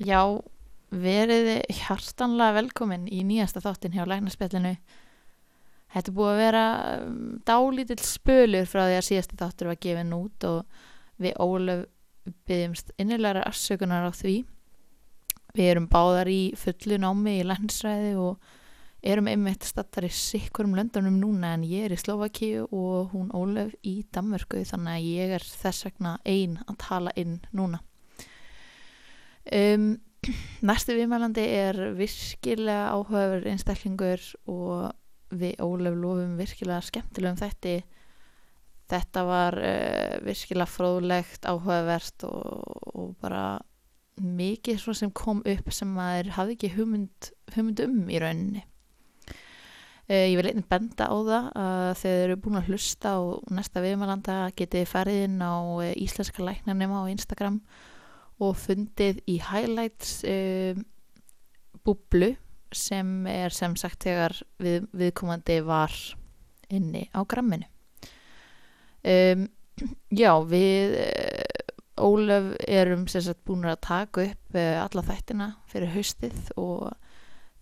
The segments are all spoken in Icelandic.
Já, veriði hjartanlega velkomin í nýjasta þáttin hjá Læknarspjallinu. Þetta er búið að vera um, dálítill spölur frá því að síðasti þáttur var gefin út og við Ólöf byggjumst innilegra afsökunar á því. Við erum báðar í fullu námi í læknisræði og erum einmitt stattar í sikkurum löndunum núna en ég er í Slovakíu og hún Ólöf í Danmörku þannig að ég er þess vegna ein að tala inn núna. Um, næstu viðmælandi er virkilega áhugaður einstaklingur og við Ólef lofum virkilega skemmtilegum þætti. Þetta var uh, virkilega fróðlegt áhugavert og, og bara mikið svona sem kom upp sem maður hafði ekki hugmynd, hugmynd um í rauninni. Uh, ég vil einnig benda á það að þið eru búin að hlusta og næsta viðmælanda getið farið inn á uh, íslenska læknarnema á Instagram og fundið í highlights búblu sem er sem sagt þegar við, viðkomandi var inni á gramminu. Um, já við uh, Ólöf erum sem sagt búin að taka upp uh, alla þættina fyrir haustið og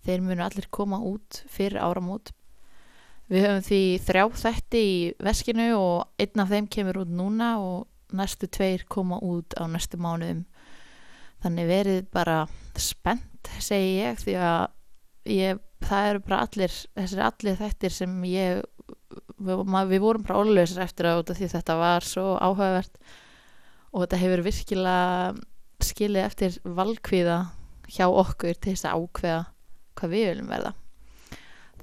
þeir munu allir koma út fyrir áramót. Við höfum því þrjá þætti í veskinu og einn af þeim kemur út núna og næstu tveir koma út á næstu mánuðum þannig verið bara spennt segi ég því að ég, það eru bara allir þessir allir þættir sem ég við, við vorum bara ólausar eftir að því þetta var svo áhugavert og þetta hefur virkilega skilið eftir valkvíða hjá okkur til þess að ákveða hvað við viljum verða.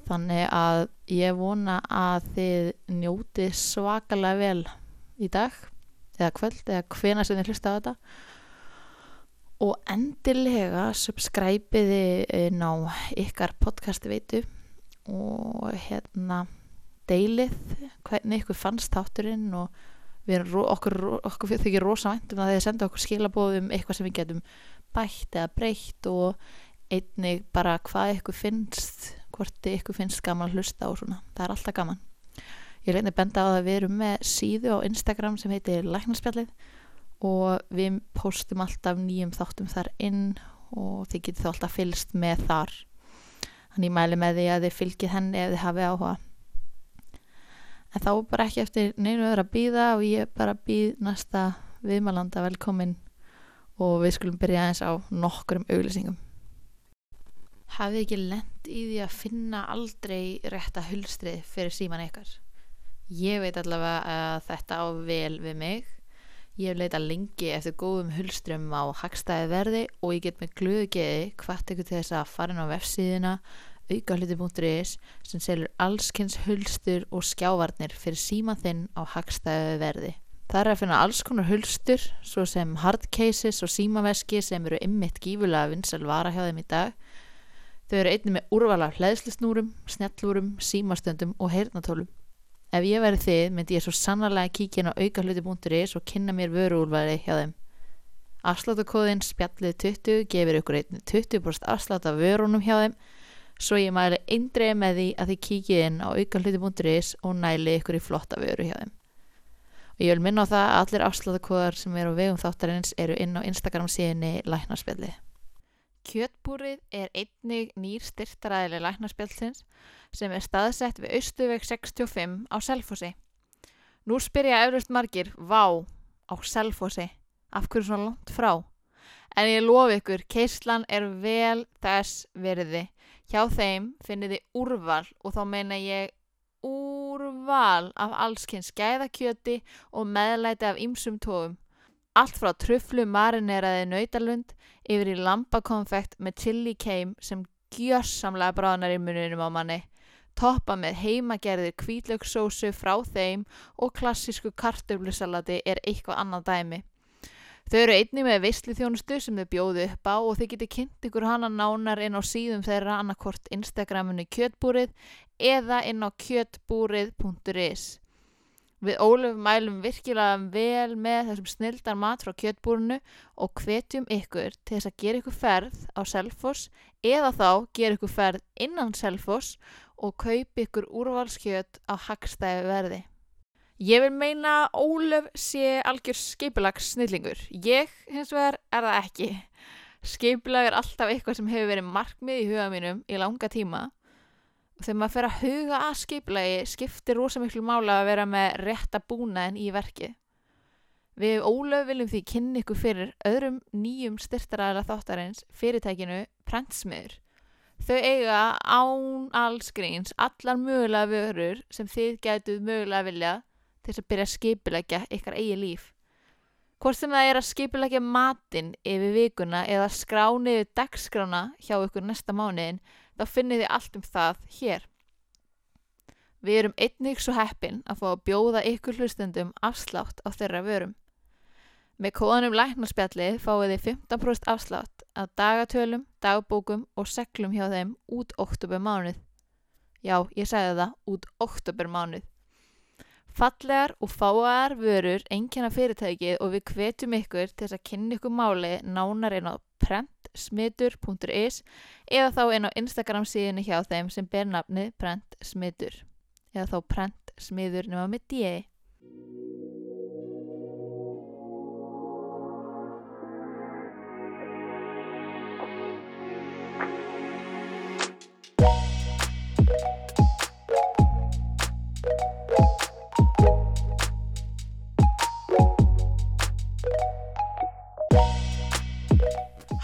Þannig að ég vona að þið njóti svakalega vel í dag eða kvöld eða hvena sem þið hlusta á þetta og endilega subscribe-iði inn á ykkar podcasti veitu og hérna deilið hvernig ykkur fannst þátturinn og við erum okkur, okkur þykir rosa væntum að þið senda okkur skilabóðum eitthvað sem við getum bætt eða breytt og einnig bara hvað ykkur finnst hvort ykkur finnst gaman að hlusta og svona, það er alltaf gaman. Ég reyndi benda á að við erum með síðu á Instagram sem heitir Læknarspjallið og við postum alltaf nýjum þáttum þar inn og þið getur þá alltaf fylgst með þar. Þannig mæli með því að þið fylgið henni ef þið hafið áhuga. En þá bara ekki eftir neinu öðru að býða og ég bara býð næsta viðmælanda velkomin og við skulum byrja eins á nokkurum auglýsingum. Hafið ekki lend í því að finna aldrei rétta hulstrið fyrir síman ykkar? Ég veit allavega að þetta á vel við mig Ég hef leitað lengi eftir góðum hulstrum á hagstæði verði og ég get með glöðu geði hvart ekkur til þess að fara inn á vefsíðina aukahluti.is sem selur allskynns hulstur og skjávarnir fyrir síma þinn á hagstæði verði. Það er að finna alls konar hulstur svo sem hardcases og símaveski sem eru ymmit gífulega vinsal vara hjá þeim í dag. Þau eru einnig með úrvala hlæðslisnúrum, snjallúrum, símastöndum og heyrnatólum. Ef ég væri þið myndi ég svo sannarlega kíkja inn á aukahluti.is og kynna mér vöruúlvæði hjá þeim. Afsláttakóðin spjallið 20 gefur ykkur einnig 20% afslátt af vörunum hjá þeim svo ég mæli eindreið með því að þið kíkja inn á aukahluti.is og næli ykkur í flotta vöru hjá þeim. Og ég vil minna á það að allir afsláttakóðar sem eru á vegum þáttarins eru inn á Instagram síðinni læknarspjallið. Kjötbúrið er einnig nýr styrtaræðileg læknarspjallsins sem er staðsett við Austuveg 65 á Selfossi. Nú spyrja eflust margir, vá, á Selfossi, af hverju svona langt frá? En ég lofi ykkur, keislan er vel þess verði. Hjá þeim finnir þið úrval og þá meina ég úrval af allskynns gæðakjöti og meðlæti af ýmsum tóum. Allt frá truflu marineraði nautalund yfir í lambakonfekt með chili keim sem gjörsamlega bráðnar í muninum á manni toppa með heimagerðir kvítlaugsósu frá þeim og klassísku kartöflusalati er eitthvað annað dæmi. Þau eru einni með veisliþjónustu sem þau bjóðu upp á og þau getur kynnt ykkur hana nánar inn á síðum þeirra annarkort Instagraminu kjötbúrið eða inn á kjötbúrið.is. Við Óluf mælum virkilega vel með þessum snildar mat frá kjötbúrinu og hvetjum ykkur til þess að gera ykkur ferð á Selfoss eða þá gera ykkur ferð innan Selfoss og kaupi ykkur úrvalskjöt á hagstæðu verði. Ég vil meina að Ólöf sé algjör skipulags snillingur. Ég, hins vegar, er það ekki. skipulag er alltaf eitthvað sem hefur verið markmið í huga mínum í langa tíma og þegar maður fer að huga að skipulagi skiptir rosa miklu mála að vera með rétta búnaðin í verkið Við Ólöf viljum því kynna ykkur fyrir öðrum nýjum styrtaræðala þáttarins fyrirtækinu Prentsmiður. Þau eiga án alls gríns allar mögulega vörur sem þið getuð mögulega vilja til þess að byrja að skipulegja ykkar eigi líf. Hvort sem það er að skipulegja matinn yfir vikuna eða skrániðu dagskrána hjá ykkur næsta mánuðin, þá finnið þið allt um það hér. Við erum einnig svo heppin að fá að bjóða ykkur hlustendum afslátt á þeirra vörum. Með kóðanum læknarspjallið fáið þið 15% afslátt af dagatölum, dagbókum og seglum hjá þeim út oktober mánuð. Já, ég sagði það, út oktober mánuð. Fallegar og fáar vörur einnkjana fyrirtækið og við hvetjum ykkur til þess að kynna ykkur máli nánar inn á prentsmitur.is eða þá inn á Instagram síðinu hjá þeim sem ber nafnið prentsmitur eða þá prentsmiður nema með D.E.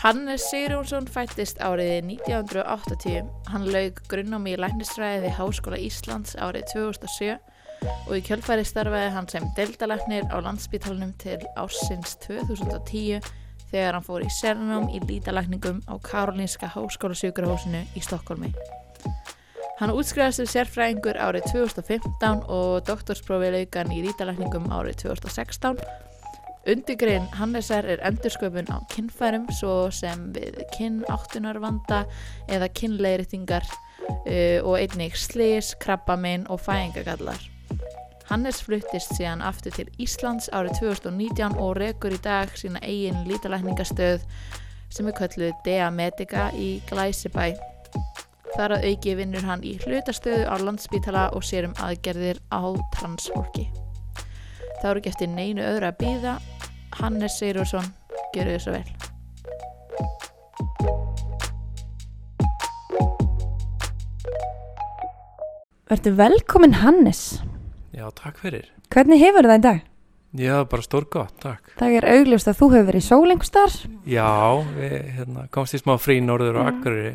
Hannes Sigurjónsson fættist árið 1980. Hann laug grunnámi í læknistræði við Háskóla Íslands árið 2007 og í kjölfæri starfaði hann sem deildalæknir á landsbítalunum til ársins 2010 þegar hann fór í sérnum í lítalækningum á Karolinska Háskólasjúkrahúsinu í Stokkólmi. Hann útskriðast sem sérfræðingur árið 2015 og doktorsprófið laugan í lítalækningum árið 2016 Undirgrein Hannesar er endursköpun á kinnfærum svo sem við kinnáttunarvanda eða kinnleiritingar uh, og einnig slis, krabbamein og fæðingagallar. Hannes fluttist síðan aftur til Íslands árið 2019 og rekur í dag sína eigin lítalækningastöð sem er kölluð Dea Medica í Glæsibæ. Þar að auki vinnur hann í hlutastöðu á landsbítala og sér um aðgerðir á transfólki. Það eru ekki eftir neinu öðru að býða. Hannes Sigurðsson, gerur þið svo vel. Verður velkomin Hannes. Já, takk fyrir. Hvernig hefur það í dag? Já, bara stór gott, takk. Það er augljóst að þú hefur verið í sól einhverstar. Já, við hérna, komst í smá frí norður og Mm. akkurri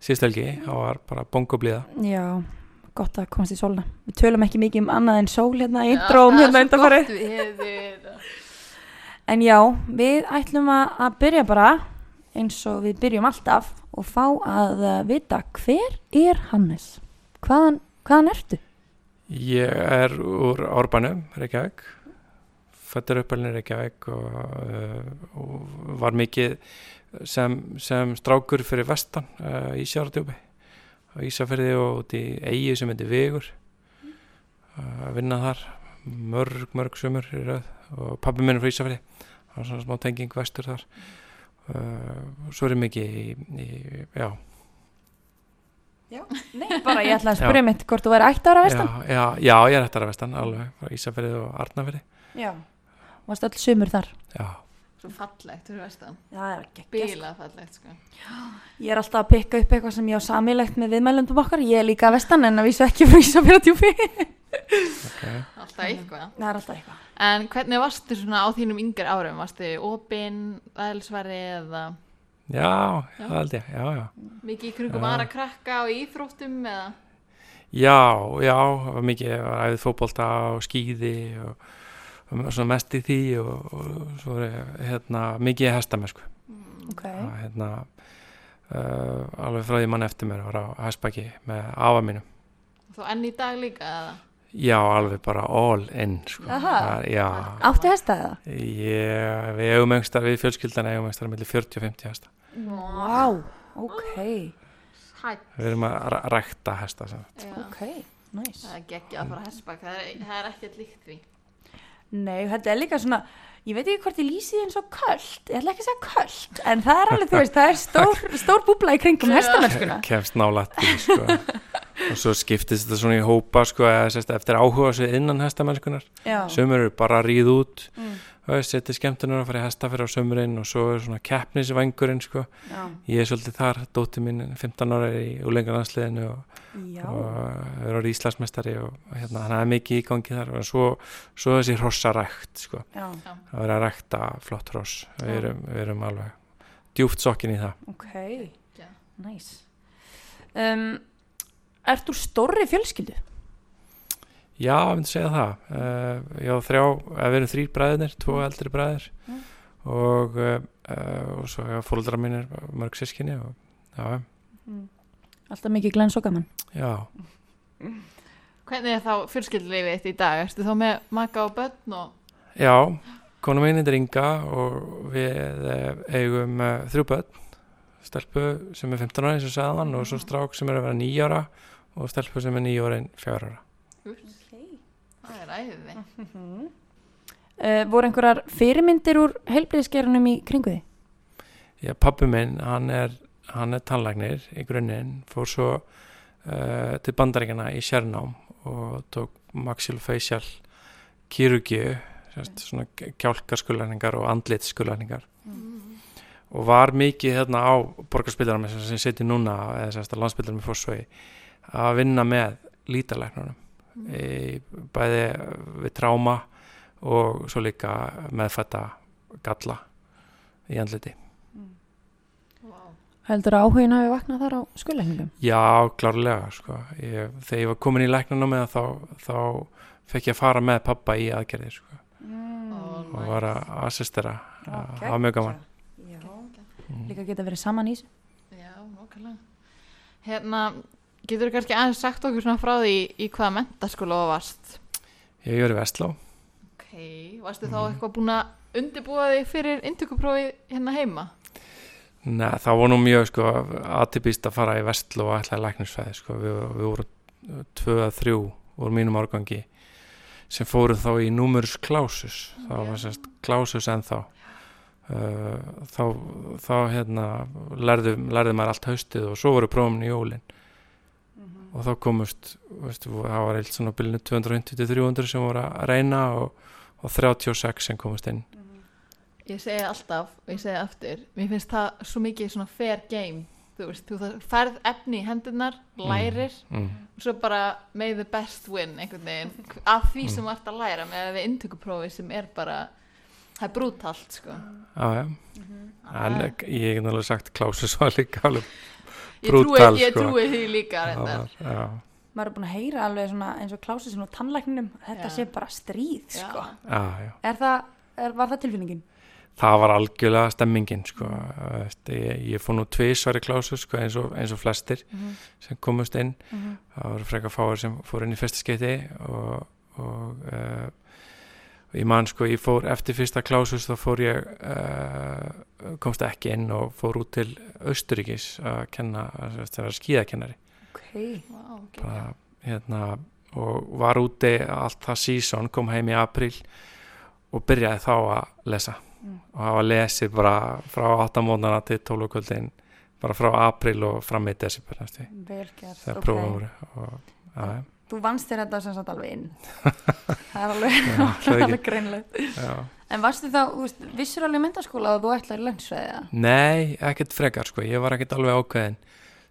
síðstelgi, það var bara bongobliða. Já, gott að komast í sólna. Við tölum ekki mikið um annað en sól hérna í intróum hérna undanfarið. við. En já, við ætlum að, að byrja bara eins og við byrjum alltaf og fá að uh, vita hver er Hannes? Hvaðan, hvaðan ertu? Ég er úr Árbænum, Reykjavík, fættur uppalinn Reykjavík og, uh, og var mikið sem, sem strákur fyrir vestan uh, í Sjáratjópi á Ísafyrði og út í eigi sem heitir Vigur. Uh, að vinna þar. Mörg, mörg sömur og pabbi minn er frá Ísafyrði það var svona smá tenging vestur þar. Uh, svo er ég mikið í, í já, Nei, bara ég ætla að spyrja mitt hvort þú væri ætt ára vestan. já, já, já, ég er eftir að vestan alveg, frá Ísafyrði og Arnafyrði Já. Varst öll sumur þar? já, Svo fallegt, þú veist það. Já, það er ekki Bíla fallegt, sko. Ég er alltaf að pikka upp eitthvað sem ég á samilegt með viðmælundum okkar. Ég er líka að vestan en að vísu ekki frá Ísafjörðardjúfi. ok Alltaf eitthvað. Það er alltaf eitthvað. En hvernig varstu svona á þínum yngir árum? Varstu opinn, aðeinsværi eða Já, Já. það held ég, já, já. mikið í krungum Já. aðra krakka og íþróttum eða? Já, já, mikið, svona mest í því og, og svo er hérna, mikið hesta með, sko. Ok. Og, hérna, uh, alveg frá því mann eftir mér var á hestbæki með afa mínum. Þú enn í dag líka eða? Já, alveg bara all in, sko. Það- Áttu hesta eða? ég, við eigum engstar, við fjölskyldan eigum engstar millir 40 og 50 hesta. Vá, ok. Við erum að rækta hesta, ok, næs. Það er geggja að fara að hessbak, það er, það er ekkert líkt því. Nei, þetta er líka svona, ég veit ekki hvort ég lýsi því eins og köld, ég ætla ekki að segja köld, en það er alveg, þú veist, það er stór, stór búbla í kringum hestamennskuna. Kemst nálætt því, sko. og svo skiptist þetta svona í hópa sko, eða, sérst, eftir áhuga sig innan hestamennskunar sömur eru bara að ríða út Mm. Og setja skemmtunar að fara í hesta fyrir á sömurinn og svo er svona keppnisvængurinn sko. Já. ég er svolítið þar, dóttir mín er 15 ára er í úlengarlandsliðinu og, og er orðið Íslandsmeistari og hérna, hann er mikið í gangi þar og svo, svo þessi hrossarækt sko. Já. að vera að rækta flott hross við erum, við erum alveg djúft sokkin í það Ok. Já. Nice. Um, ert þú stórri fjölskyldu? Já, ég myndi segja það. Uh, ég á þrjá, eða við erum þrýr bræðinir, tvo eldri bræðir Mm. og, uh, og svo ég fólkdra mínir mörg sískinni og já, Alltaf mikið glens og gaman. já, Hvernig er þá fjölskyldulífið þitt í dag? Ertu þá með maka og börn og... já, konu mín er Inga og við eigum uh, þrjú börn, stelpu sem er 15 ára eins og sagðan og svo strák sem er að vera 9 ára og stelpu sem er 9 ára en 4 ára. Það er æði. Uh, voru einhverjar fyrirmyndir úr heilbriðskerunum í kringu því? Já, pappi minn, hann er, hann er tannlæknir í grunninn, fór svo uh, til bandaríkjana í sérnám og tók maxillofacial kirurgíu, sérst, svona kjálkarskullæningar og andlitskullæningar og var mikið hérna á borgarspildarum sem seti núna, eða landspildarum í Fossvögi, að vinna með lítalæknunum, bæði við tráma og svo líka meðfætta galla í andliti. Wow. Heldur að áhugin hafi vaknað þar á skulleikningum? Já, klárlega sko. ég, þegar ég var komin í læknanámið þá, þá fekk ég að fara með pappa í aðgerðir sko. Mm. og var að assistera Já, það var mjög gaman Já. Mm. Líka geta verið saman í þessu. Já, nokkulega. Hérna, getur þú kannski aðeins sagt okkur svona frá því í hvaða mentaskóla þú varst? ég er í Vestló Ok, varstu þá Mhm. eitthvað búin að undirbúa þig fyrir inntökuprófið hérna heima? Nei, það var nú mjög sko, atypist að fara í Vestló og ætlaði læknisfæði sko. við, við vorum tvö að þrjú úr mínum árgangi sem fóru þá í númurus klásus það var sérst klásus en þá uh, þá, þá hérna lærðu, lærðu maður allt haustið og svo voru prófum í jólin og þá komust veistu, það var eilt svona bylnu 250-300 sem voru að reyna og, og 36 sem komust inn. Ég segi alltaf, og ég segi aftur, mér finnst það svo mikið svona fair game, þú veist, þú færð efni í hendunar, lærir, mm. og svo bara may the best win einhvern veginn, af því Mm. sem þú ert að læra með við inntökuprófið sem er bara, það er brútalt, sko. Já, já, en Það- ég hef náttúrulega sagt klásus var líka alveg brútal, ég sko. trúi því líka, Maður er búin að heyra alveg svona eins og klási sem á tannlækninum. Þetta Já. sé bara stríð, sko. já, já Er það, er, var það tilfinningin? það var algjörlega stemmingin sko. Ég, ég fór nú tvisvar í klásu sko, eins, og, eins og flestir Mhm. sem komust inn Mhm. það voru frekar fáir sem fór inn í fyrsta skeiti og, og uh, ég man sko ég fór eftir fyrsta klásus þá fór ég uh, komst ekki inn og fór út til Austuríkis að kenna að vera skíðakennari Ok. Vá, ok. bara, hérna, og var úti allt það sísón, kom heim í april og byrjaði þá að lesa Mm. og hafa lesið bara frá 8 mónana til 12 kvöldin bara frá april og fram í desember þegar ok. prófa voru og já, Þú vannst þér þetta sem sagt alveg inn. það er alveg, Já, alveg greinlegt. En varstu þá, vissur alveg í mentaskóla að þú í lensfræði? Nei, ekkert frekar sko, ég var ekkert alveg ákveðin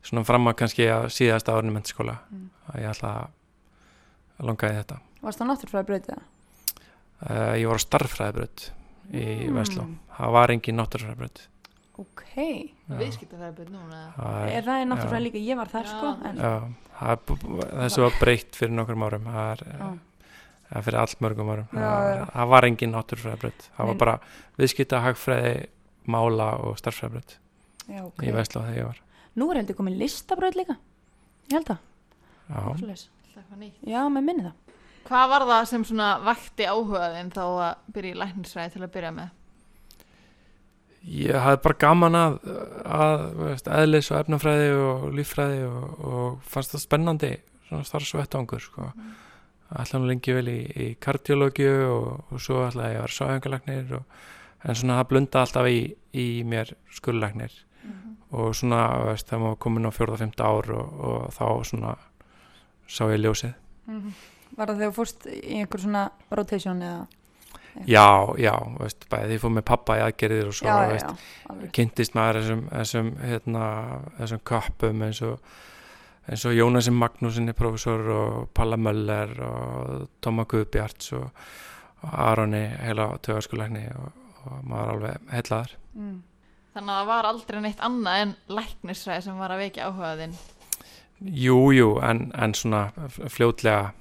svona fram að kannski að síðasta árinu mennskóla Mm. að ég ætla að langa í þetta Varst það náttúrfræði breytið það? uh, ég var á starffræðibraut í Mm. Vestló það var engin náttúrufræðibraut Ok. Já. Viðskiptafræðiböld núna. Það Er það er náttúrfræði já. líka, ég var þar Já. sko. En, Já, er þessu var breytt fyrir nokkrum árum það er, Já. fyrir allt mörgum árum Já, það, var engin náttúrufræðibraut það var bara viðskipta, hagfræði mála og starffræðibraut Já, ok. í Vestló þegar ég var Nú er heldur komin listabraut líka. Ég held það. Já, með minni það. Hvað var það sem svona vakti áhugaðin þá að byrja í læknisfræði til að byrja með? Ég hafði bara gaman að, að veist, eðlis og efnafræði og líffræði og, og fannst það spennandi svona starfsvettangur sko. ætla nú lengi vel í, í kardiológiu og, og svo ætla ég að vera sáhengalaknir en svona það blunda alltaf í, í mér skurðlagnir og svona veist, þegar maður komin á fjórða, fymta ár og, og þá svona sá ég ljósið. Var það þegar fórst í einhver svona rotation eða? Já, já, veist, bæði því fór með pappa í aðgerðir og svo já, veist, já, kynntist maður þessum, þessum, hérna, þessum köppum eins og, eins og Jónasin Magnúsinni professor og Palla Möller og Tóma Guðbjarts og, og Aroni heila tögaskulegni og, og maður er alveg heillaður Mm. Þannig að það var aldrei neitt annað en læknisfræði sem var að vekja áhugaðinn. Jú, jú, en, en svona fljótlega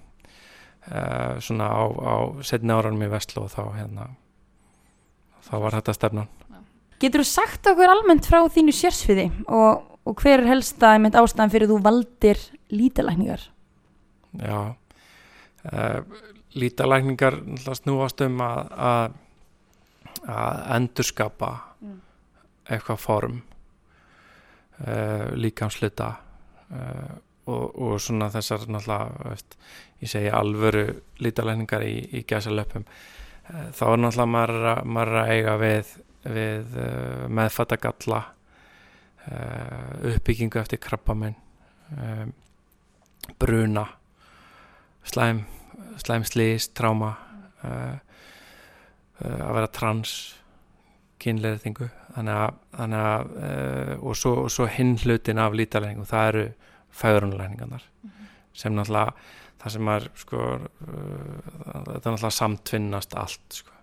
uh, svona á, á setni áranum í Vestló þá hérna þá var þetta stefnan Getur þú sagt okkur almennt frá þínu sérsfiði og, og hver er helsta ástæðan fyrir þú valdir lítalækningar? Já uh, Lítalækningar náttúrulega snúast um að, að að endurskapa Mm. eitthvað form uh, líkamsluta uh, og, og svona þessar náttúrulega veist, ég segi alvöru lítalækningar í, í gæsalöpum uh, þá er náttúrulega maður, að- maður að eiga við, við uh, meðfatagalla uh, uppbyggingu eftir krabbaminn um, bruna slæm slæm slís, tráma uh, að vera trans kynleirðingu þannig að, þannig að og, svo, og svo hinn hlutin af lítalækningu það eru fæðrunlækningarnar sem náttúrulega það sem er sko uh, þetta náttúrulega samtvinnast allt sko.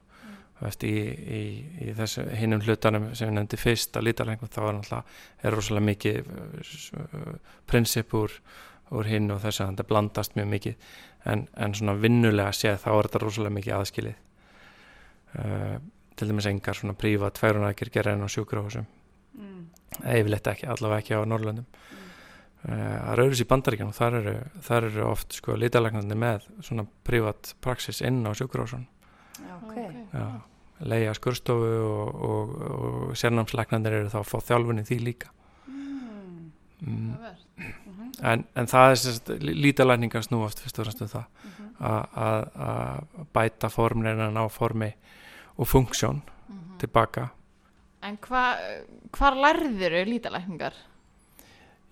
Þú veist, í, í, í þessu hinnum hlutanum sem ég nefndi fyrst að lítalækningu þá er náttúrulega er rosalega mikið uh, prinsip úr, úr hinn og þannig að það blandast mjög mikið. En, en svona vinnulega séð þá er þetta rosalega mikið aðskilið. Uh, til dæmis engar svona prífa tværunækir gera enn á sjúkrahúsum. Mm. yfirleitt ekki, allavega ekki á Norrlöndum uh, það eru öðruvísi í bandaríkjunum þar eru, þar eru oft sko lítalæknandi með svona prívat praxis inn á Já, Já, leiða skurstofu og, og, og sérnámslæknandir eru þá að fá þjálfunni því líka Mm. mm. Mhm. en, en það er sérst, lítalækningar snúast fyrst og fremst um það Mhm. að- að að bæta formreina ná formi og funksjón tilbaka En hva, hvar lærðir þau lítalækningar?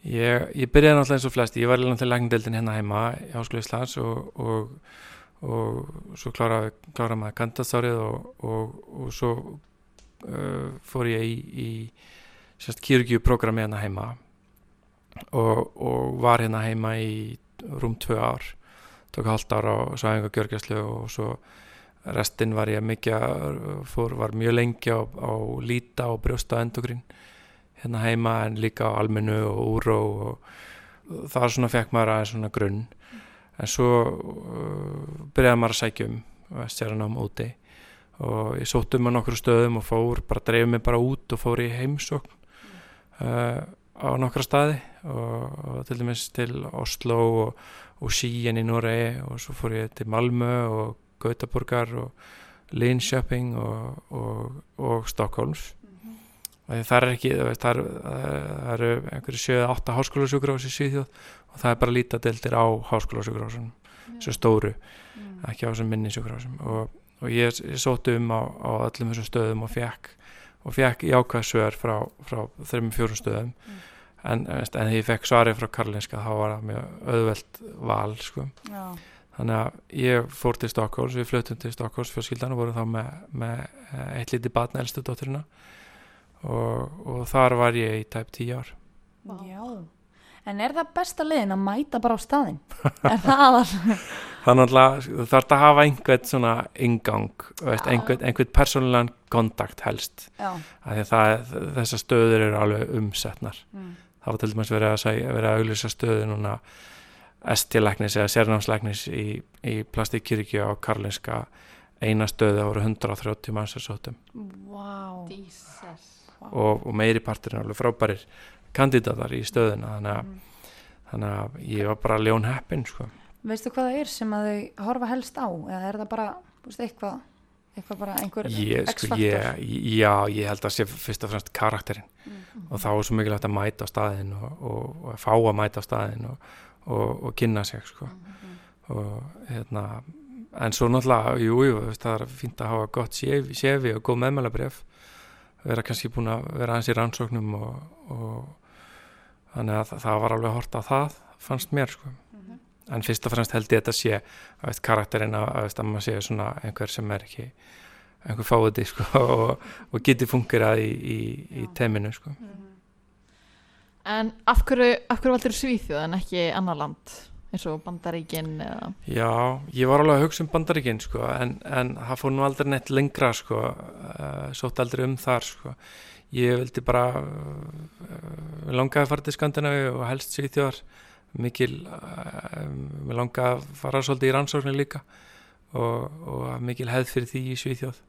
Ég, ég byrjaði náttúrulega eins og flest. Ég var náttúrulega læknindeldin hérna heima í Háskóla Íslands og, og, og svo kláraði klára maður kandastárið og, og, og svo uh, fór ég í, í kýrgjúprogrammi hérna heima og, og var hérna heima í rúm tvö ár. Tók halvt ár á sæðingu gjörgjæslu og svo restinn var ég mikið fór, var mjög lengi á, á líta og brjósta endogrín hérna heima en líka á almennu og úró og það svona fekk maður aðeins svona grunn. En svo uh, byrjaði maður að sækja um séranám úti. Og ég sótt um á nokkru stöðum og fór, bara dreifði mig bara út og fór í heimsókn uh, á nokkra staði. Og, og til dæmis til Oslo og, og Skien í Noregi og svo fór ég til Malmö og Gautaborgar og Linköping og, og, og Stockholms og það er ekki, það er- eru einhverju 7-8 háskólasjúkrós í Svíþjóð og það er bara lítadeldir á háskólasjúkrósum, þessu stóru Mm. ekki á þessum minni sjúkrásum og, og ég, ég sótti um á, á öllum þessum stöðum og fekk og fekk jákvæð svör frá, frá þreim fjórum stöðum Mm. en, en þegar ég fekk svarið frá Karlinska þá var það mjög auðvelt val sko. Þannig að ég fór til Stokkóls við fluttum til Stokkóls fjölskyldan og vorum þá með, með eh, eitt lítið batna elstu dótturina og, og þar var ég í tæp tíu ár Já. En er það besta leiðin að mæta bara á staðinn? er það aðal? þannig að þú þarf að hafa einhvern svona ingang, einhvern, einhvern persónulegan kontakt helst Já. af því að það, þessar stöður eru alveg umsetnar Mm. það var til dæmis verið að, segja, verið að auglýsa stöðu núna ST-læknis eða sérnámslæknis í, í plastíkkirkju á Karlinska eina stöðu voru 130 manns að sótum Vá. Jesus. Og, og meiri partur er alveg frábærir kandidatar í stöðuna þannig að, Mm. þannig að ég var bara ljón heppin sko. Veistu hvað það er sem að þau horfa helst á? Eða er það bara, veist, eitthvað, eitthvað bara einhver ég, sko, ég, já, ég held að sé fyrst og fremst karakterinn Mm. og þá er svo mikilvægt að mæta á staðinn og, og, og fá að mæta á staðinn og, kynna sig sko. og hérna en svo náttúrulega, jú, jú, það er fínt að hafa gott séfi og góð meðmælabref vera kannski búin að vera aðeins í rannsóknum og, og þannig að það, var alveg hort á það fannst mér sko Mhm. en fyrst og fremst held ég þetta sé að veist, karakterinn að, að, veist, að maður sé svona einhver sem er ekki einhver fáiði sko, og, og geti fungirað í, í, í Já. teiminu sko. En af hverju, af hverju valdur Svíþjóð en ekki annar land eins og Bandaríkin eða Já, ég var alveg að hugsa um bandaríkinn sko, en, en það fór nú aldrei neitt lengra sko, uh, sótt aldrei um þar sko. Ég vildi bara uh, langaði að fara til Skandinavi og helst Svíþjóðar mikil, uh, langaði að fara svolítið í rannsóknir líka og, og mikil hefð fyrir því í Svíþjóð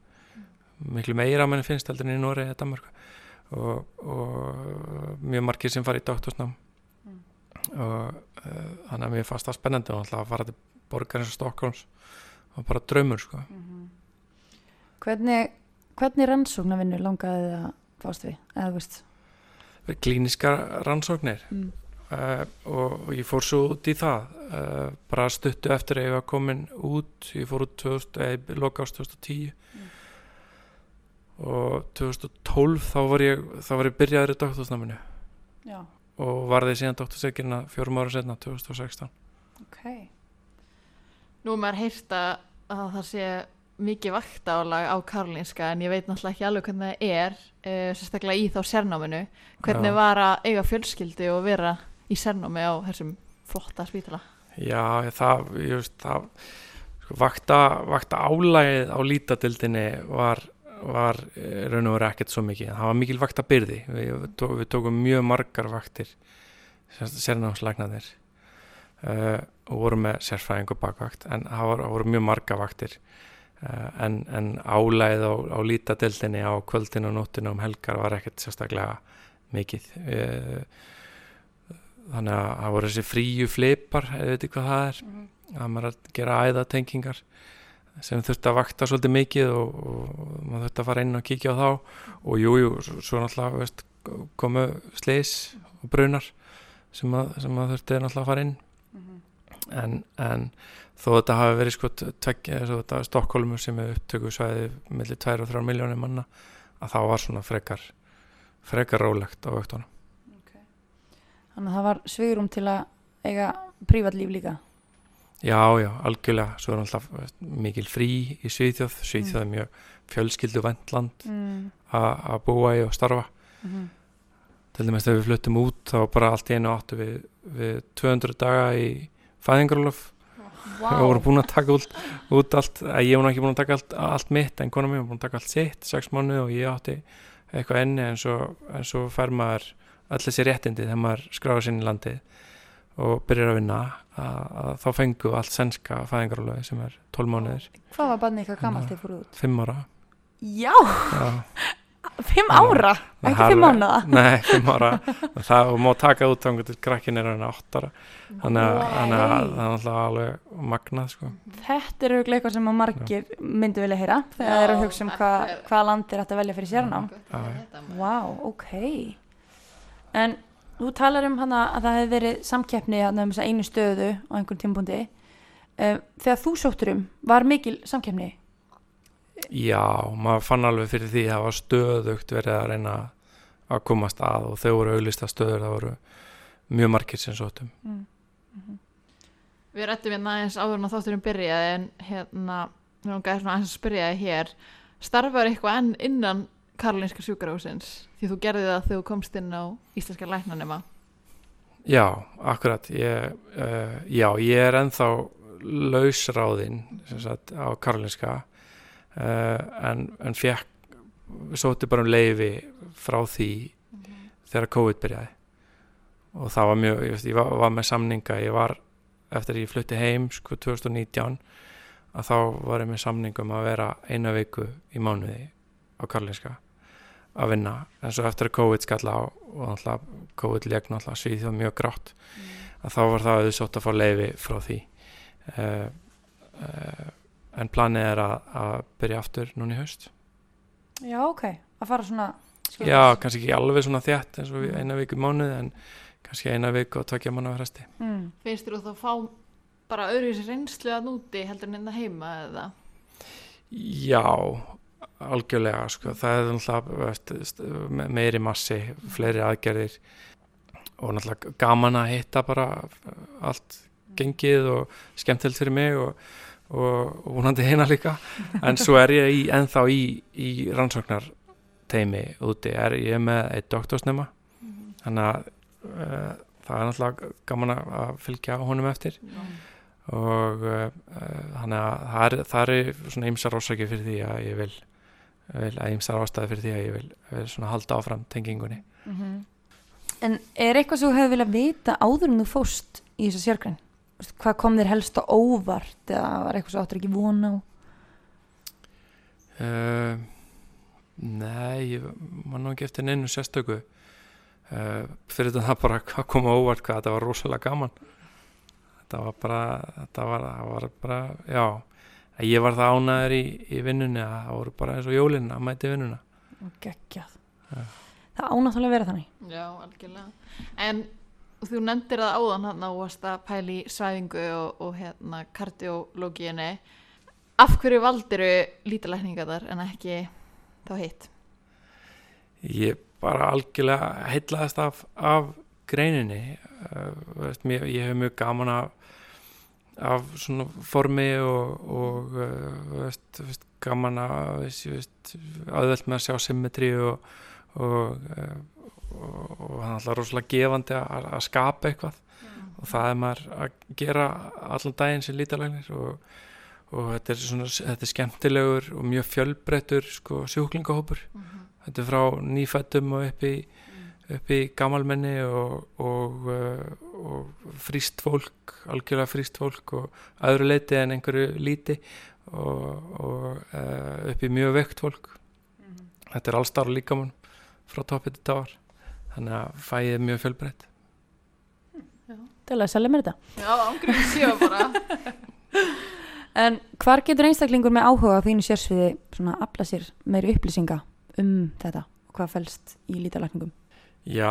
miklu meira að manni finnst heldur en í Nóri eða Danmark og, og mjög margir sem fara í doktorsnám. Og þannig að mér fannst það spennandi og alltaf að fara til borgar eins og Stokkólms og bara draumur sko. Hvernig, hvernig rannsóknarvinnu langaði þið að fást við? Eða, veist, klíniskar rannsóknir mm. uh, og, og ég fór svo út í það uh, bara stuttu eftir að ég var komin út ég fór út 2000, eða loka ást 2010 Mm. og 2012 þá var ég þá var ég byrjaður í doktorsnaminu Já, og varði síðan doktorsekirna fjórum ára setna 2016 ok. Nú er maður heyrt að að það sé mikið vaktálag á Karolinska en ég veit náttúrulega ekki alveg hvernig það er uh, sérstaklega í þá sérnáminu hvernig Já. var að eiga fjölskyldu og vera í sérnámi á þessum flotta spítala Já, ég- það, ég veist, það sko, vakta, vakta álægið á lítadildinni var, var eh, raun og verið ekkert svo mikið. Það var mikil vakta byrði. Við, tó, við tókum mjög margar vaktir, sérnámslagnarnir uh, og vorum með sérfræðing og bakvakt, en það voru, voru mjög margar vaktir. Uh, en, en álægið á, á lítadildinni á kvöldinu og nóttinu um helgar var ekkert sérstaklega mikið. Uh, þannig að það voru þessi fríu flipar eða veit ekki hvað það er Mhm. að maður er að gera æðatengingar sem þurfti að vakta svolítið mikið og, og maður þurfti að fara inn og kíkja á þá og jújú, jú, svo, náttúrulega veist, komu sleis og brunar sem að, sem að þurfti náttúrulega að fara inn Mhm. en, en þó þetta hafi verið sko Stokkólmur sem er upptöku svæði millir 2 og 3 miljónir manna að þá var svona frekar frekar rólegt á vöktunum Þannig að það var svigurum til að eiga prívatlíf líka. Já, já, algjörlega, svo er alltaf veist, mikil frí í Svíþjóð, Svíþjóð er mjög fjölskyldu land Mm. að búa í og starfa. Mm Til dæmis þegar við fluttum út þá bara allt í einu áttu við, við 200 daga í fæðingarólof Vá. og vorum búin að taka út, út allt, að ég var ekki búin að taka allt, allt mitt en konar mér var búin að taka allt sitt, sex mánuð og ég átti eitthvað enni en svo, en svo fær maður öll þessi réttindi þegar maður skráður sinni landið og byrjar að vinna að, að þá fengu allt sennska fæðingarólofi sem er 12 mánuðir, Hvað var barnið eitthvað gammalt Þannig þið fóruð út? 5 ára Já, Já, fimm Já. ára, ekki Það fimm er- mánuða. Nei, 5 ára það og má taka út þangur til krakkin er hann 8 ára þannig að þannig að það er alltaf alveg magnað sko. Þetta er auðvitað eitthvað sem að margir myndi vilja heyra þegar Já, það er að hugsa um þetta hva, hvaða land er hægt að velja fyrir sérnám. Já, já. Vá, ok. En þú talar um hana að það hefði verið samkeppni hana um þessa einu stöðu á einhvern tímpúndi. Uh, þegar þú sóttur um, var mikil samkeppni? Já, maður fann alveg fyrir því að það var stöðugt verið að reyna að komast að og þau voru auðlista stöður það voru mjög margir sem sóttum Mm. Við rættum hérna aðeins áður en að þátturum byrjaði en hérna, við erum gæðið svona aðeins að spyrja þig hér starfar eitthvað enn innan Karolinska sjúkarhúsins því þú gerði það þegar þú komst inn á Íslenska læknanema. Já, akkurat. Ég, uh, Já, ég er ennþá lausráðinn á Karolinska uh, en, en fekk sótti bara um leifi frá því þegar COVID byrjaði. Og það var mjög, ég, veist, ég var, var með samninga. Ég var, eftir að ég flutti heim sko 2019 að þá var ég með samningum að vera eina viku í mánuði á Karlinska að vinna, en svo eftir að COVID skalla á og alltaf COVID leik náttúrulega svíþjóð mjög grátt að þá var það auðvitað að fá leifi frá því. Uh, uh, en planið er að, að byrja aftur núna í haust. Já, ok. Að fara svona... Já, kannski ekki alveg svona þétt eins og við eina viku í mánuði en kannski eina viku og tvekja mánuði fresti. Mm. finnst þér þú þá fá bara öðruvísi reynslu að núti heldur en innan heima eða? Já, algjörlega sko. það er náttúrulega meiri massi, fleiri aðgerðir og náttúrulega gaman að hitta bara allt gengið og skemmtilegt fyrir mig og, og, og vonandi heina líka. En svo er ég í, ennþá í, í rannsóknar teimi úti, er ég með eitt doktorsnema. Þannig að uh, það er náttúrulega gaman að fylgja honum eftir. Og uh, þannig að það er, það er svona ymsar ásaki fyrir því að ég vil að ymsar ástæði fyrir því að ég vil, vil svona halda áfram tengingunni. En er eitthvað sem þú hefur viljað vita áður en þú fóst í þessa sérgræn? Hvað kom þér helst á óvart eða var eitthvað sem áttur ekki vona á? Uh, nei, ég man nú ekki eftir neinu sérstöku. Uh, fyrir þetta það bara að koma óvart hvað þetta var rosalega gaman. Þetta var bara þetta var, var bara, já að ég var það ánæður í, í vinnunni að það voru bara eins og jólinn að mæti vinnuna Geggjað. Já. Það ánáttúrulega að vera þannig. Já, algjörlega. En þú nefndir það áðan hann á varst að pæli svæfingu og, og hérna kardiológíinu. Af hverju valdiru lítalækninga þar en ekki þá hitt? ég bara algjörlega heitlaðist af, af greininni uh, veist, mér, ég hef mjög gaman af, af svona formi og, og uh, veist, veist, gaman að aðveld með að sjá symmetri og, og, uh, og, og er alltaf rosalega gefandi að, að skapa eitthvað. Og það er maður að gera allan daginn sem lítalæknir og, og þetta er svona þetta er skemmtilegur og mjög fjölbreyttur sko, sjúklingahópur. Þetta er frá nýfættum og upp í, upp í gamalmenni og, og, fríst fólk, algjörlega fríst fólk og öðru leiti en einhverju líti og, og uh, upp í mjög veikt fólk þetta er allstar líkamann frá toppið til táar þannig að fæið er mjög fjölbreytt Til að selja mér þetta. Já, ángriðum séu bara. En hvar getur einstaklingur með áhuga á þínu sérsviði svona að afla sér meiri upplýsinga um þetta og hvað felst í lítalækningum? Já,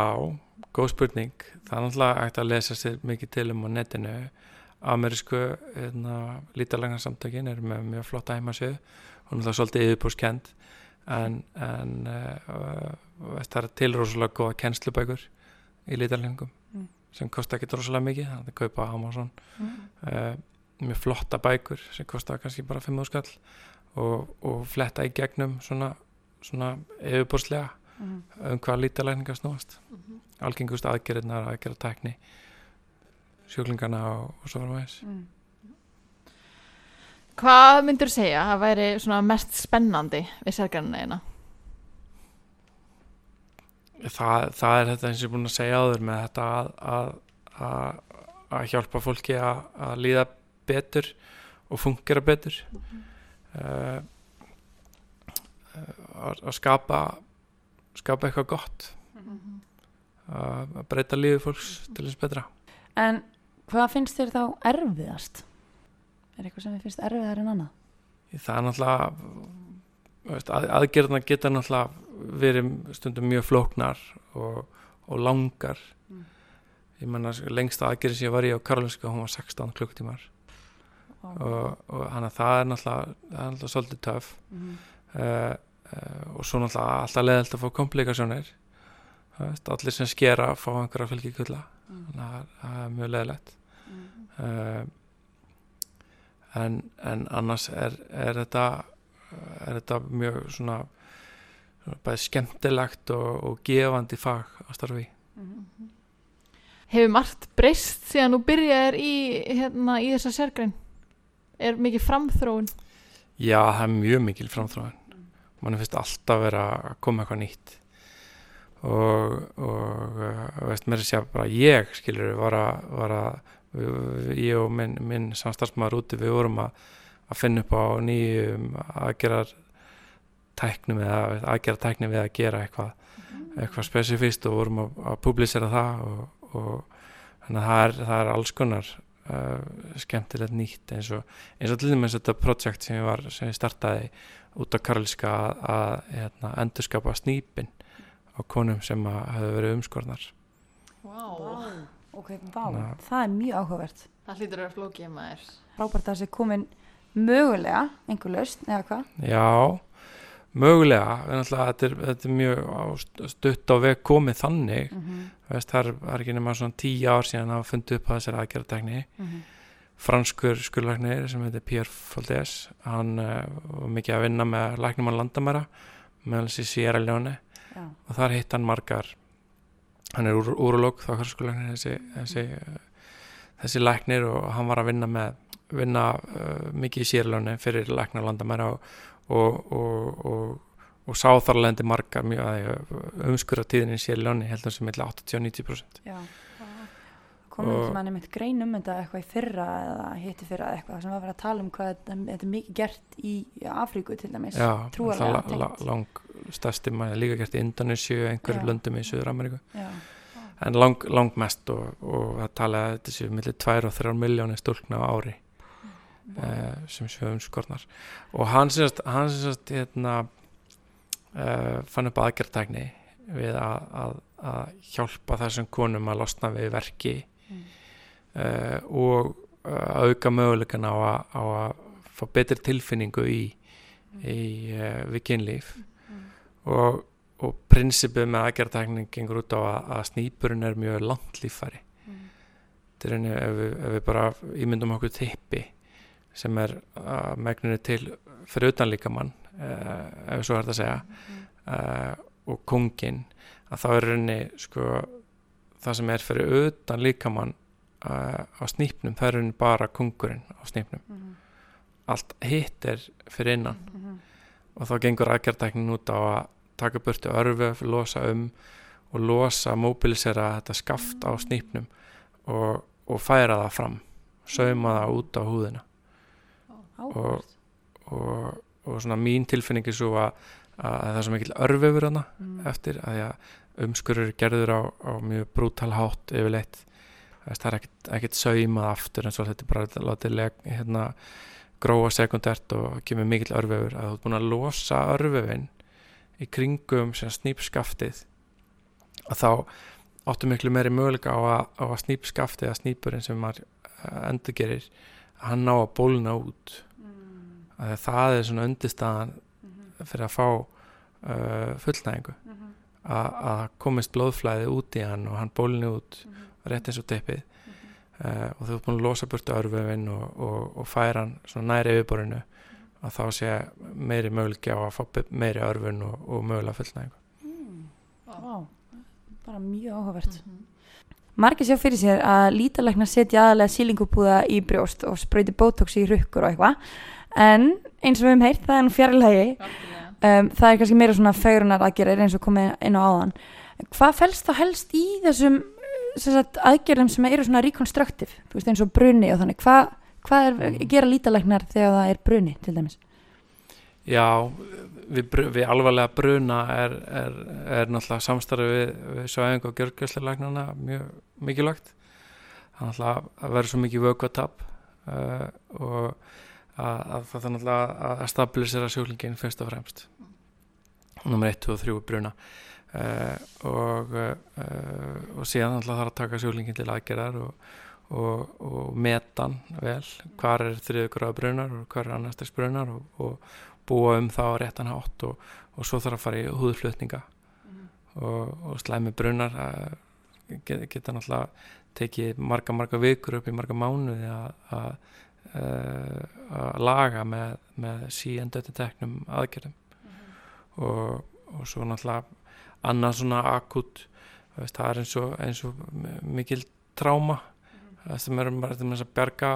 góð spurning. Það er náttúrulega hægt að lesa sér mikið til um á netinu. Amerísku hérna, lítalæknarsamtökin er með mjög flotta heimasöðu og náttúrulega svolítið yfirbúrskend en, en uh, það er til rosalega góða kennslubækur í lítalækningum Mm. sem kosta ekki rosalega mikið, það er að kaupa á Amazon Mm. uh, mjög flotta bækur sem kosta kannski bara 5 skall og, og fletta í gegnum svona, svona yfirbúrslega. Um hvað lítalækningar snúast. Algengust aðgerðnar, aðgerðartækni sjúklingana og, og svo framvegis. Mm. Hvað myndur segja að væri svona mest spennandi við sérgarnina eina? það, það er þetta eins og ég er búin að segja áður með þetta að, að, að, að hjálpa fólki að, að líða betur og fungera betur. Uh, að, að skapa skapa eitthvað gott að að breyta lífi fólks til þess betra En hvað finnst þér þá erfiðast? Er eitthvað sem þið finnst erfiðar en annað? það er náttúrulega veist, að, aðgerðna geta náttúrulega verið stundum mjög flóknar og, og langar Mm. ég menna lengsta aðgerði sem ég var í á Karolinska hún var 16 klukktímar og, og að það er náttúrulega, það er náttúrulega svolítið töf Mm. uh, uh, og svo náttúrulega alltaf leðilt að fá komplikasjónir allir sem skera fá einhverja fylgikulla Mm. þannig að það- er mjög leðilegt Mm. uh, en, en annars er, er þetta er þetta mjög svona, svona bæði skemmtilegt og, og gefandi fag að starfi. Mm. Hefur margt breyst síðan þú byrjaðir í, hérna, í þessa sérgrein? Er mikið framþróun? Já, það er mjög mikil framþróin mann finnst alltaf vera að koma eitthvað nýtt. Og, og uh, veist mér segja bara ég skilur var að, var að ég og minn, minn samstarfsmaður úti við vorum að, að finna upp á nýjum aðgerðar tæknum eða aðgerðar tæknum við að gera eitthvað eitthvað spesifist og vorum að, að publisera það og, og þannig að það er, það er alls konar uh, skemmtilegt nýtt eins og, eins og til dæmis þetta projekt sem ég var sem ég startaði út á Karlska að, að hérna, endurskapa snýpin á konum sem að hefðu verið umskornar Wow. Ok, vá, Na. það er mjög áhugavert. Það hlýtur að vera flókið maður. Frábært að það sé komin mögulega einhver lausn eða hvað? Já, mögulega, en alltaf þetta er, þetta er mjög stutt á veg komið þannig, Mhm, Þú veist, það er, það er ekki nema svona tíu ár síðan að fundið upp á þessari aðgerðatekni mhm, franskur skurlæknir sem heitir Pierre Faldés hann uh, var mikið að vinna með læknum á landamæra meðal þessi Sierra Leone. Já, og þar hitt hann margar. Hann er úr, úrológ þá skurlæknir þessi, þessi, uh, þessi læknir og hann var að vinna með vinna uh, mikið í Sierra Leone fyrir læknar á landamæra og, og, og, og, og sá þar lendi margar mjög að umskurra tíðin í Sierra Leone heldur sem milli 80-90% já Og- ekki manni mitt grein um þetta eitthvað í fyrra eða hitti fyrra eitthvað sem var að vera að tala um hvað þetta, þetta er mikið gert í Afríku til dæmis Já, trúarlega la, la, lang stærsti maður líka gert í Indonésiu, einhverjum Já. löndum í Suður Ameríku en lang, lang mest og, og það tala að þetta séu millir 2 og 3 miljónir stúlkna á ári uh, sem séu umskornar og hann sérst, hérna uh, fann upp aðgerðtækni við að, að, að hjálpa þessum konum að losna við verki Mm. uh, og uh, auka mögulegan á að, á að fá betri tilfinningu í, í uh, við kynlíf Mm. og, og prinsipið með aðgerðtækning gengur út á að, að snýpurinn er mjög langt líffæri Mm. er henni ef, ef við bara ímyndum okkur tippi sem er uh, megninu til fyrir utan líkamann uh, ef svo er þetta að segja uh, og kongin að þá er henni sko það sem er fyrir utan líkamann uh, á snýpnum það er bara kongurinn á snýpnum Mhm, allt hitt er fyrir innan. Mhm, og þá gengur aðgerðtæknin út á að taka burtu örfu, losa um og losa, mobilisera þetta skaft á snýpnum og, og færa það fram sauma það út á húðina. Áhugavert. og, og svona mín tilfinning er svo að, að það er svo mikil örfufur hana Mm. eftir að að umskurur er gerður á, á mjög brútal hátt yfirleitt. Það er ekkert, ekkert saumað aftur en svo þetta er bara látið hérna, gróa sekundert og kemur mikill örfufur að þú ert búin að losa örfufin í kringum sem snýpskaftið að þá áttu miklu meiri möguleika á að, á að snýpskaftið að snýpurinn sem maður endur gerir hann ná að bólna út. Mm. að það er svona undirstaðan Mhm, fyrir að fá uh, fullnæðingu mhm, að að komist blóðflæði út í hann og hann bólni út mhm, rétt eins og teppið. Mhm. uh, og þú ert búin að losa burtu örföfin og, og, og færa hann svona næri yfirborinu að þá sé meiri möguleiki á að fá meiri örfun og, og mögulega fullnæðingu. Mm. Vá, bara mjög áhugavert. Mhm. Margir sjá fyrir sér að lítalæknar setja aðalega sílingubúða í brjóst og sprauti botox í rukkur og eitthvað. En eins og við hefum heyrt, það er nú fjarlægi. Um, það er kannski meira svona fegrunar aðgerðir eins og komið inn á áðan. Hvað felst þá helst í þessum sagt, aðgerðum sem eru svona reconstructive? Þú veist eins og bruni og þannig. Hvað hva er Mm. gera lítalæknar þegar það er bruni til dæmis? Já, við, við alvarlega bruna er, er, er náttúrulega samstarfi við, við svæðing og gjörgjörslagnarna mjög mikilvægt. Það er náttúrulega að vera svo mikið vökvatap uh, og að, að það er náttúrulega að stabilisera sjúklingin fyrst og fremst. Nummer 1, 2 og 3 bruna. Uh, og, uh, og síðan náttúrulega þarf að taka sjúklingin til aðgerðar og, og, og metan vel, hvar er þriðu gráða brunar og hvar er annars brunar og, og búa um það á réttan hátt og, og svo þarf að fara í húðflutninga. Og, og slæmi brunnar uh, get, geta náttúrulega tekið marga marga vikur upp í marga mánuði að að, að laga með, með síendöti teknum aðgerðum og, og svo náttúrulega annað svona akut veist, það er eins og, eins og mikil tráma það sem erum bara þess að bjarga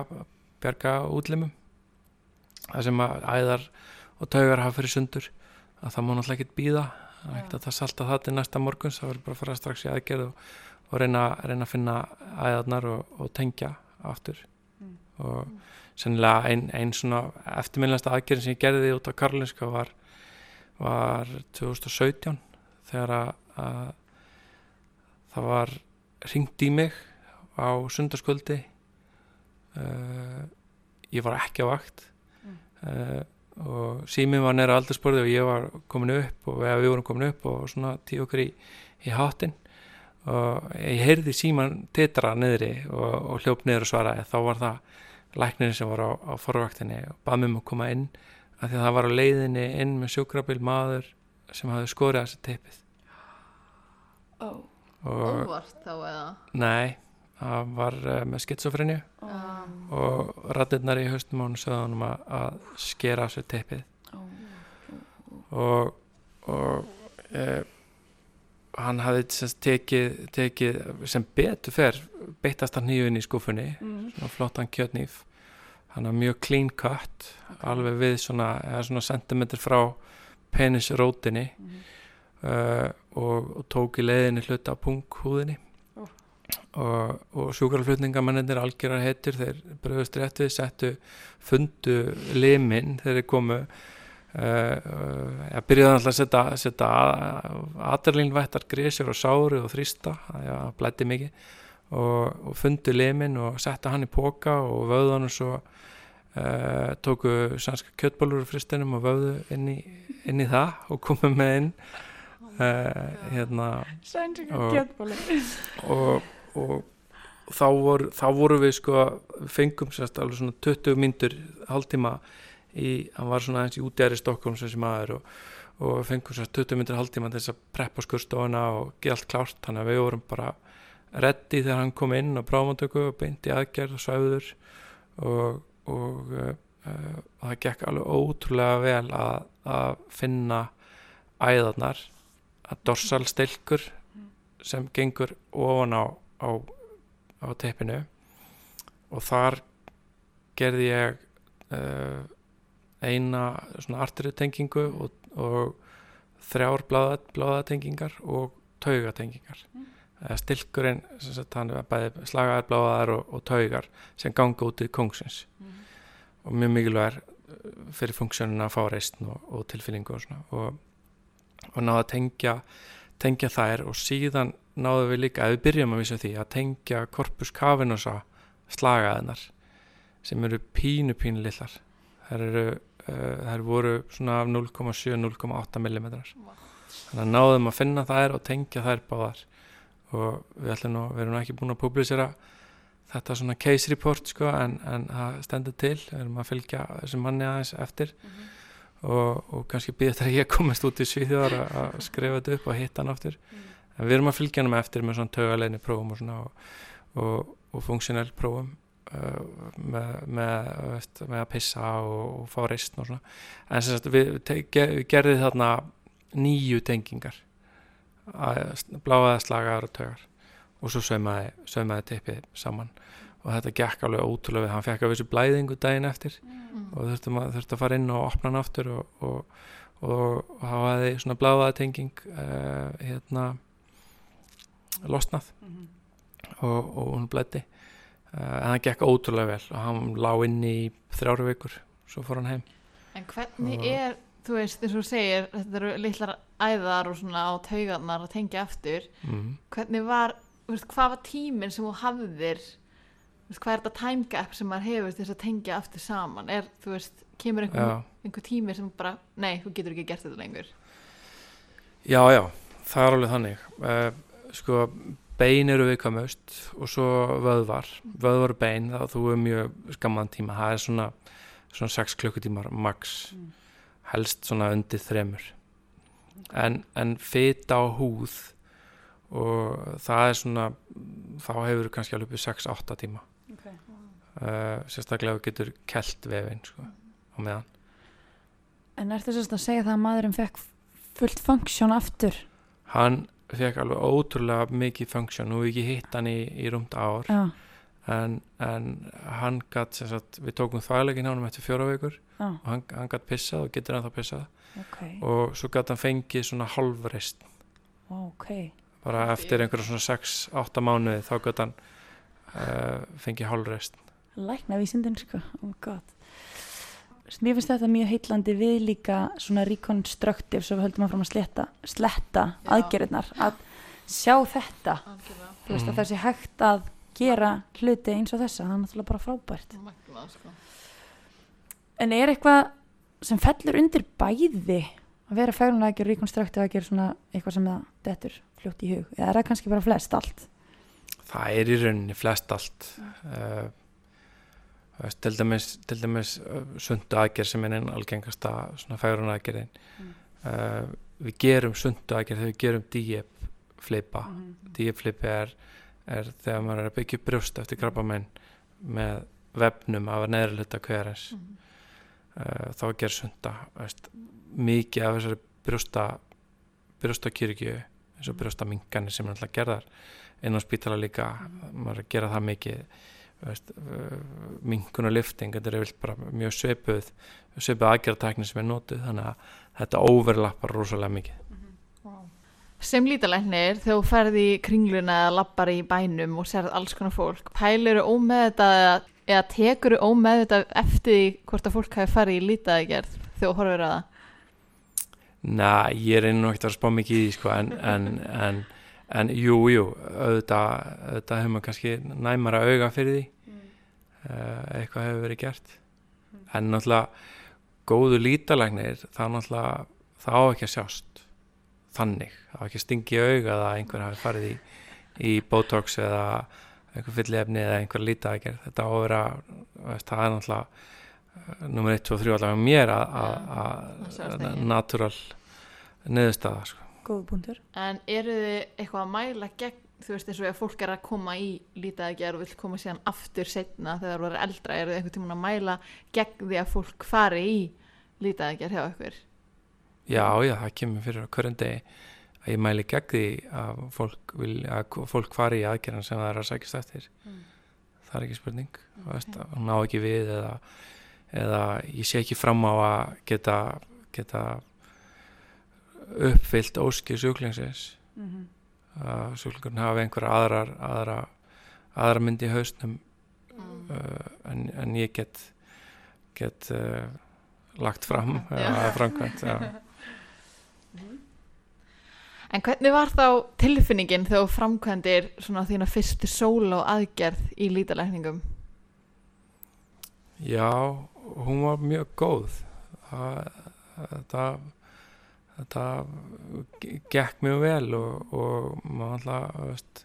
bjarga útlimum. Það sem að æðar og taugar hafa fyrir sundur að það má náttúrulega ekkert býða það er ekkert að það salta það til næsta morguns það verður bara að fara strax í aðgerð og, og reyna, reyna að finna æðarnar og, og tengja aftur. Mm. Og sennilega ein, ein svona eftirminnlegasta aðgerðin sem ég gerði út á Karolinska var, var 2017 þegar að, að það var ringt í mig á sundarskvöldi uh, ég var ekki á vakt. Uh, og síminn var neyra aldursporði og ég var komin upp og við, vorum komin upp og svona tíu okkur í, í hátinn og ég heyrði síman titra niðri og, og hljóp niður og svaraði. Þá var það læknirinn sem var á, á forvaktinni og bað mér um að koma inn að því að það var á leiðinni inn með sjúkrabil maður sem hafði skorið þessi teipið oh. og Óvart þá eða? Nei, það var uh, með skitsofrenju um, og rættirnar í haustum á hann sögðu honum að, að skera þessi teipið og, og e, hann hafði sem sagt tekið, tekið sem betur fer beittast hann nýjun í skúfunni mm. flottan kjötnýf hann var mjög clean cut alveg við svona, svona sentimeter frá penisrótinni Mm. uh, og, og tók í leiðinni hluta af punkhúðinni Ó. og, og sjúkrarflutningamennir algjörar heitir, þeir bröðust rétt við settu fundu limin þeir komu ég byrjaði alltaf að setja, setja aðarlínvættar grísjur og sáru og þrýsta það blætti mikið. Og, og fundu limin og setta hann í póka og vöðu hann og svo uh, tóku sannska kjötbólur úr fristinum og vöðu inn í, inn í það og komu með inn. Uh, hérna Og- og, og þá, voru, þá voru við sko fengum sérst alveg svona 20 myndur hálftíma í, hann var svona eins í útjæri Stokkólm sem sem maður og, og fengum sérst 20 myndur hálftíma til þess að preppa skurstofuna og gera allt klárt. Þannig að við vorum bara reddi þegar hann kom inn og bráfamöntöku og beint í aðgerð og svæður og, og uh, uh, það gekk alveg ótrúlega vel að, að finna æðarnar að dorsalstilkur sem gengur ofan á, á, á teipinu og þar gerði ég uh, eina svona arteritengingu og, og þrjár bláða, bláðatengingar og taugatengingar. Mm. stilkurinn hann er bæði slagaðar bláðar og, og taugar sem ganga út í kongsins og mjög mikilvæg fyrir funksjónuna að fá reistn og, og tilfinningu og svona. Og, og náða að tengja tengja þær og síðan náðum við líka, ef við byrjum að vísa því að tengja korpus kafinosa slagaðinar sem eru pínu pínu lillar þær eru þær voru svona af 0,7-0,8 mm þannig að náðum að finna þær og tengja þær báðar. Og við ætlum nú, við erum ekki búin að publisera þetta svona case report sko en, en það stendur til, við erum að fylgja þessum manni aðeins eftir. Og, og kannski býða þetta að ég komast út í Svíþjóðar að, að skrifa þetta upp og hitta hann aftur. En við erum að fylgja hann eftir með svona tögaleginni prófum og svona og, og, og funksionell prófum með, með, veist, með að pissa og, og fá reistn og svona. En sagt við, við gerðum þarna nýju tengingar að- bláaða slagaðar og tögar og svo saumaði, saumaði tippið saman. Og þetta gekk alveg ótrúlega við hann. Fekk að vissu blæðingu daginn eftir og þurftum að, þurftum að fara inn og opna hann aftur og, og, og, og hafa því svona bláaða tenging uh, hérna losnað. Og, og hún blætti uh, en það gekk ótrúlega vel og hann lá inn í þrjáru vikur svo fór hann heim. En hvernig Og- er, þú veist, eins og þú segir þetta eru litlar æðar og svona á taugarnar að tengja aftur. Mm. hvernig var, þú veist, hvað var tíminn sem þú hafðir hvað er þetta time gap sem maður hefur þess að tengja aftur saman? Er, þú veist, kemur einhver, einhver tími sem bara, nei, þú getur ekki gert þetta lengur. Já, já, það er alveg þannig. Uh, sko bein eru viðkvæmust og svo vöðvar. Vöðvar og bein, þá þú er mjög skamman tíma, það er svona svona 6 klukkutímar max. Mm. helst svona undir þremur. En, en fita á húð og það er svona þá hefur kannski alveg upp í 6-8 tíma. Okay. uh, sérstaklega getur kelt vefin sko, á meðan. En ertu sérst að segja það að maðurinn fekk fullt funksjón aftur? hann fekk alveg ótrúlega mikið funksjón, ég ekki hitt hann í, í rúmt ár. Já, en, en hann gatt sem sagt, við tókum þvægleikin á hann eftir fjóra vikur já, og hann, hann gatt pissað og getur hann þá pissað. Ok, og svo gatt hann fengið svona halvreist ok. bara eftir einhverja svona 6-8 mánuði þá gatt hann uh, fengið halvreist Lækna vísindin, sko, oh my god. Mér finnst þetta mjög heitlandi við líka svona reconstructive svo við höldum að fram að sletta, sletta aðgerðnar, að sjá þetta, algjörlega, þú veist Mhm. að það sé hægt að gera hluti eins og þessa, það er náttúrulega bara frábært. magnað, sko En er eitthvað sem fellur undir bæði að vera færulega aðgerð, reconstructive aðgerð svona eitthvað sem það dettur fljótt í hug, eða er það kannski bara flest allt? það er í rauninni flest allt uh, til dæmis, dæmis uh, sundu aðgerð sem er einn algengasta svona fægrun aðgerðin. Mm. uh, við gerum sundu aðgerð þegar við gerum díep flipa Mhm. díep flipi er, er þegar maður er að byggja brjóst eftir krabbamenn með vefnum af neðri hluta hverjans Mhm. uh, þá ger sunda veist, mikið af þessari brjósta brjóstakirkju eins og brjóstaminganir sem er alltaf gerðar. Inn á spítala líka maður er að gera það mikið minkun og lifting þetta er bara mjög sveipuð sveipuð aðgerðartækni sem er notuð þannig að þetta overlappar rosalega mikið. Sem lítalæknir þegar þú ferði í kringluna eða lappar í bænum og sérð alls konar fólk, pælur þú ómeð þetta eða, eða tekur þú ómeð þetta eftir hvort að fólk hafi farið í lítaðgerð þegar þú horfir að það? Næ, ég er einu ekkert að spá mikið í því sko, en, en, en, en jú, jú, auðvitað, auðvitað hefur maður kannski næmara auga fyrir því. uh, eitthvað hefur verið gert en náttúrulega góðu lítalæknir það náttúrulega það á ekki að sjást þannig, það á ekki að stingi í auga að einhver hafi farið í, í botox eða einhver fyllefni eða einhver lítaðgerð þetta á að vera, veist, það er náttúrulega nummer 1, 2, 3 allavega mér að- natural neðurstaða sko. Góð punktur. En eru þið eitthvað að mæla gegn, þú veist eins og ef fólk er að koma í lítaðgerð og vil koma síðan aftur setna þegar það eru eldra, eru þið einhvern tímann að mæla gegn því að fólk fari í lítaðgerð hjá ykkur? já, já, það kemur fyrir á hverjum degi að ég mæli gegn því að fólk, vil, að fólk fari í aðgerðan sem það er að sækist eftir það er ekki spurning okay. hún ná ekki við eða, eða ég sé ekki fram á að geta, geta uppfyllt óskir sjúklingsins Mm -hmm. Að sjúklingurinn hafi einhverja aðrar aðra, aðra myndi í hausnum uh, en, en ég get get uh, lagt fram eða framkvæmt já. En hvernig var þá tilfinningin þegar framkvæmdir svona þína fyrstu sóló aðgerð í lítalækningum? já, hún var mjög góð það, þetta þetta gekk mjög vel og, og maður alltaf veist,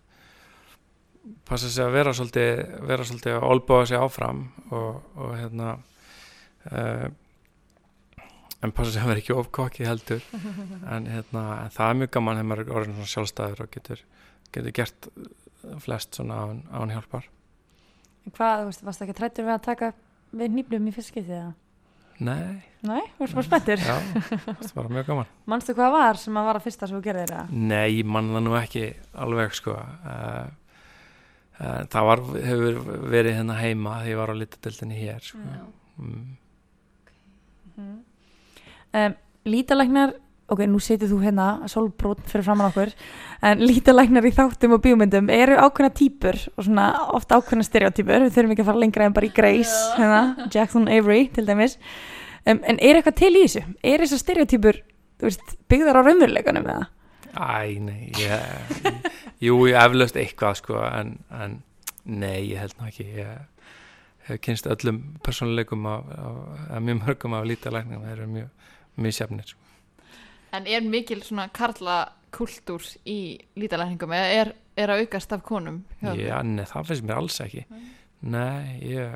passa sig að vera svolítið vera svolítið að olbúa sig áfram og, og hérna uh, en passa sig að vera ekki ofkokki heldur en hérna en það er mjög gaman þegar maður er orðin svona sjálfstæður og getur, getur gert flest svona án, án hjálpar Hvað, þú veist, varst ekki trættur við að taka við nýblum í fyrst skiptið eða? Nei, Nei, þú veist bara spenntur. já, það var mjög gaman Manstu hvað var sem að var að fyrsta sem þú gerðir það? Nei, ég man það nú ekki alveg sko uh, uh, það var, hefur verið hérna heima þegar ég var á litadeldinni hér sko. mm. Mm. Um, lítalæknar, ok, nú setur þú hérna sólbrót fyrir framann okkur en lítalæknar í þáttum og bíómyndum eru ákveðna típur og svona ofta ákveðna stereotypur, við þurfum ekki að fara lengra en bara í Grace, hérna, Jackson Avery til dæmis, um, en er eitthvað til í þessu? Er þessar veist, byggðar á raunveruleikunum eða? Æ, nei ég, Jú, ég eflaust eitthvað sko en, en nei, ég held nú ekki. Ég hef kynst öllum persónuleikum af, af, af mjög mörgum af lítalækningum, þeir eru mjög mjög sjafnir En er mikil svona karla kultúr í lítalækningum eða er, er að aukast af konum? ykkur? Já, nei, það finnst mér alls ekki. Nei, ég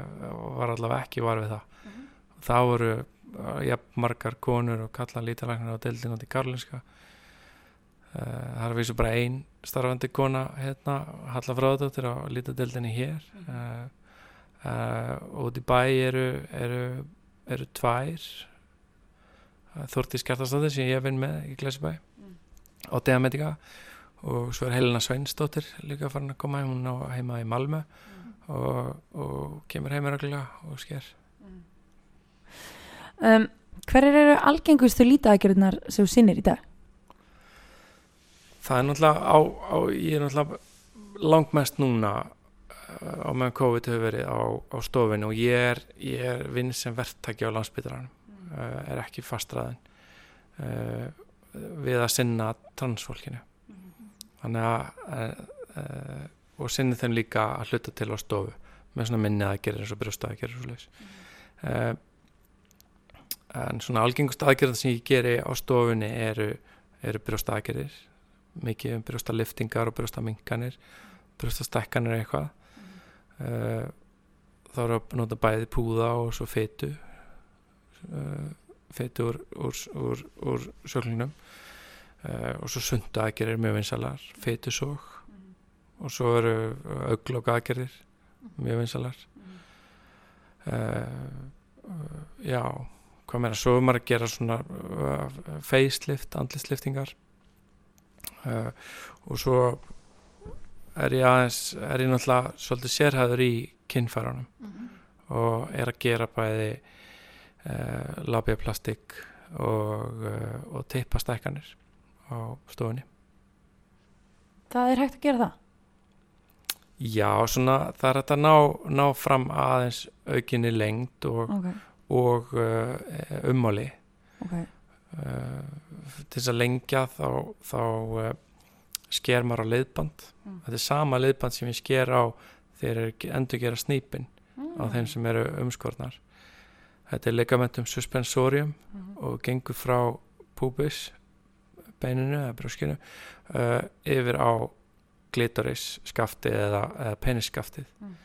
var allavega ekki var við það. Það voru uh, jafn margar konur og kalla lítalæknar á deildin átti Karlinska uh, Það er vísu bara ein starfandi kona hérna, Halla Fráðdóttir á lítadeildinni hér. Uh, uh, og út í bæ eru eru, eru tvær. uh, Þórtís Gjartastóttir sem ég vinn með í Glæsibæ á Deamedica og svo er Helena Sveinsdóttir líka farin að koma hún á heima í Malmö og, og kemur reglulega og sker. Um, hverjar eru algengustu lítaðagjörðunar sem þú sinnir í dag? það er náttúrulega á, á ég er náttúrulega langmest núna uh, á meðan COVID hefur verið á, á stofinu og ég er, ég er vinn sem verktaki á landsbytaranum uh, er ekki fastraðin uh, við að sinna transfólkinu. Þannig að uh, og sinni þeim líka að hluta til á stofu með svona minni að gera eins og brjósta að gera svo leis uh, en svona algengust aðgerðan sem ég geri á stofunni eru, eru brjósta aðgerðir mikið um brjósta liftingar og brjósta minkanir brjósta stekkanir eitthvað. Uh, þá er að nota bæði púða og svo fetu uh, fetu úr, úr, úr, úr söklingnum uh, og svo sundu aðgerir mjög vinsalar fetusók og svo eru auglokk aðgerir mjög vinsalar uh, uh, já hvað meira, svo er maður að gera svona uh, facelift, andlisliftingar uh, og svo er ég aðeins er ég náttúrulega svolítið sérhæður í kinnfærunum Mhm. og er að gera bæði uh, labiaplastik og, uh, og teipastækkanir á stofunni. Það er hægt að gera það? Já, svona það er hægt að ná, ná fram aðeins aukinni lengd og, Ok, og uh, ummáli. Ok, uh, til þess að lengja þá, þá uh, sker maður á leiðband. Mm. þetta er sama leiðband sem ég sker á þegar endur gera snýpin á þeim sem eru umskornar þetta er ligamentum suspensorium Mhm. og gengur frá púbis beininu eða brjóskinu uh, yfir á glitoris skaftið eða, eða penisskaftið Mm.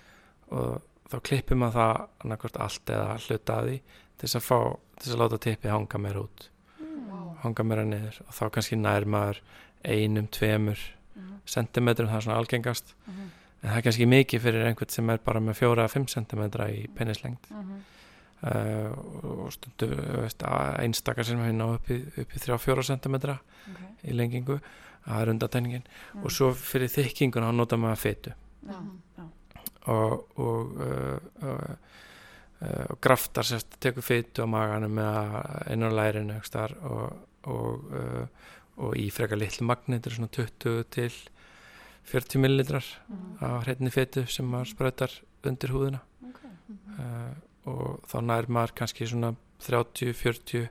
og þá klippir maður það annarkvort allt eða hluta að því til þess að fá, til þess að láta tippi hanga meira út Mm. hanga meira niður og þá kannski nær maður einum, tveimur Mhm. sentimetrum, það er svona algengast Mhm. en það er kannski mikið fyrir einhvern sem er bara með fjóra að fimm sentimetra í penislengt Mhm. Uh, og stundu veist, að einstakar sem hefur ná upp í, í þrjá fjóra sentimetra Ok. í lengingu það er undatæningin Mm. og svo fyrir þykkinguna þá nota maður Mhm. já. og, og, uh, uh, og graftar sérst, tekur fytu á maganum inn á lærinu staðar, og, og, og í frekar litlu magni þetta er svona 20 til 40 millilitrar Mhm. af hreitni fytu sem maður sprautar undir húðina Ok. Og þá nær maður kannski svona 30-40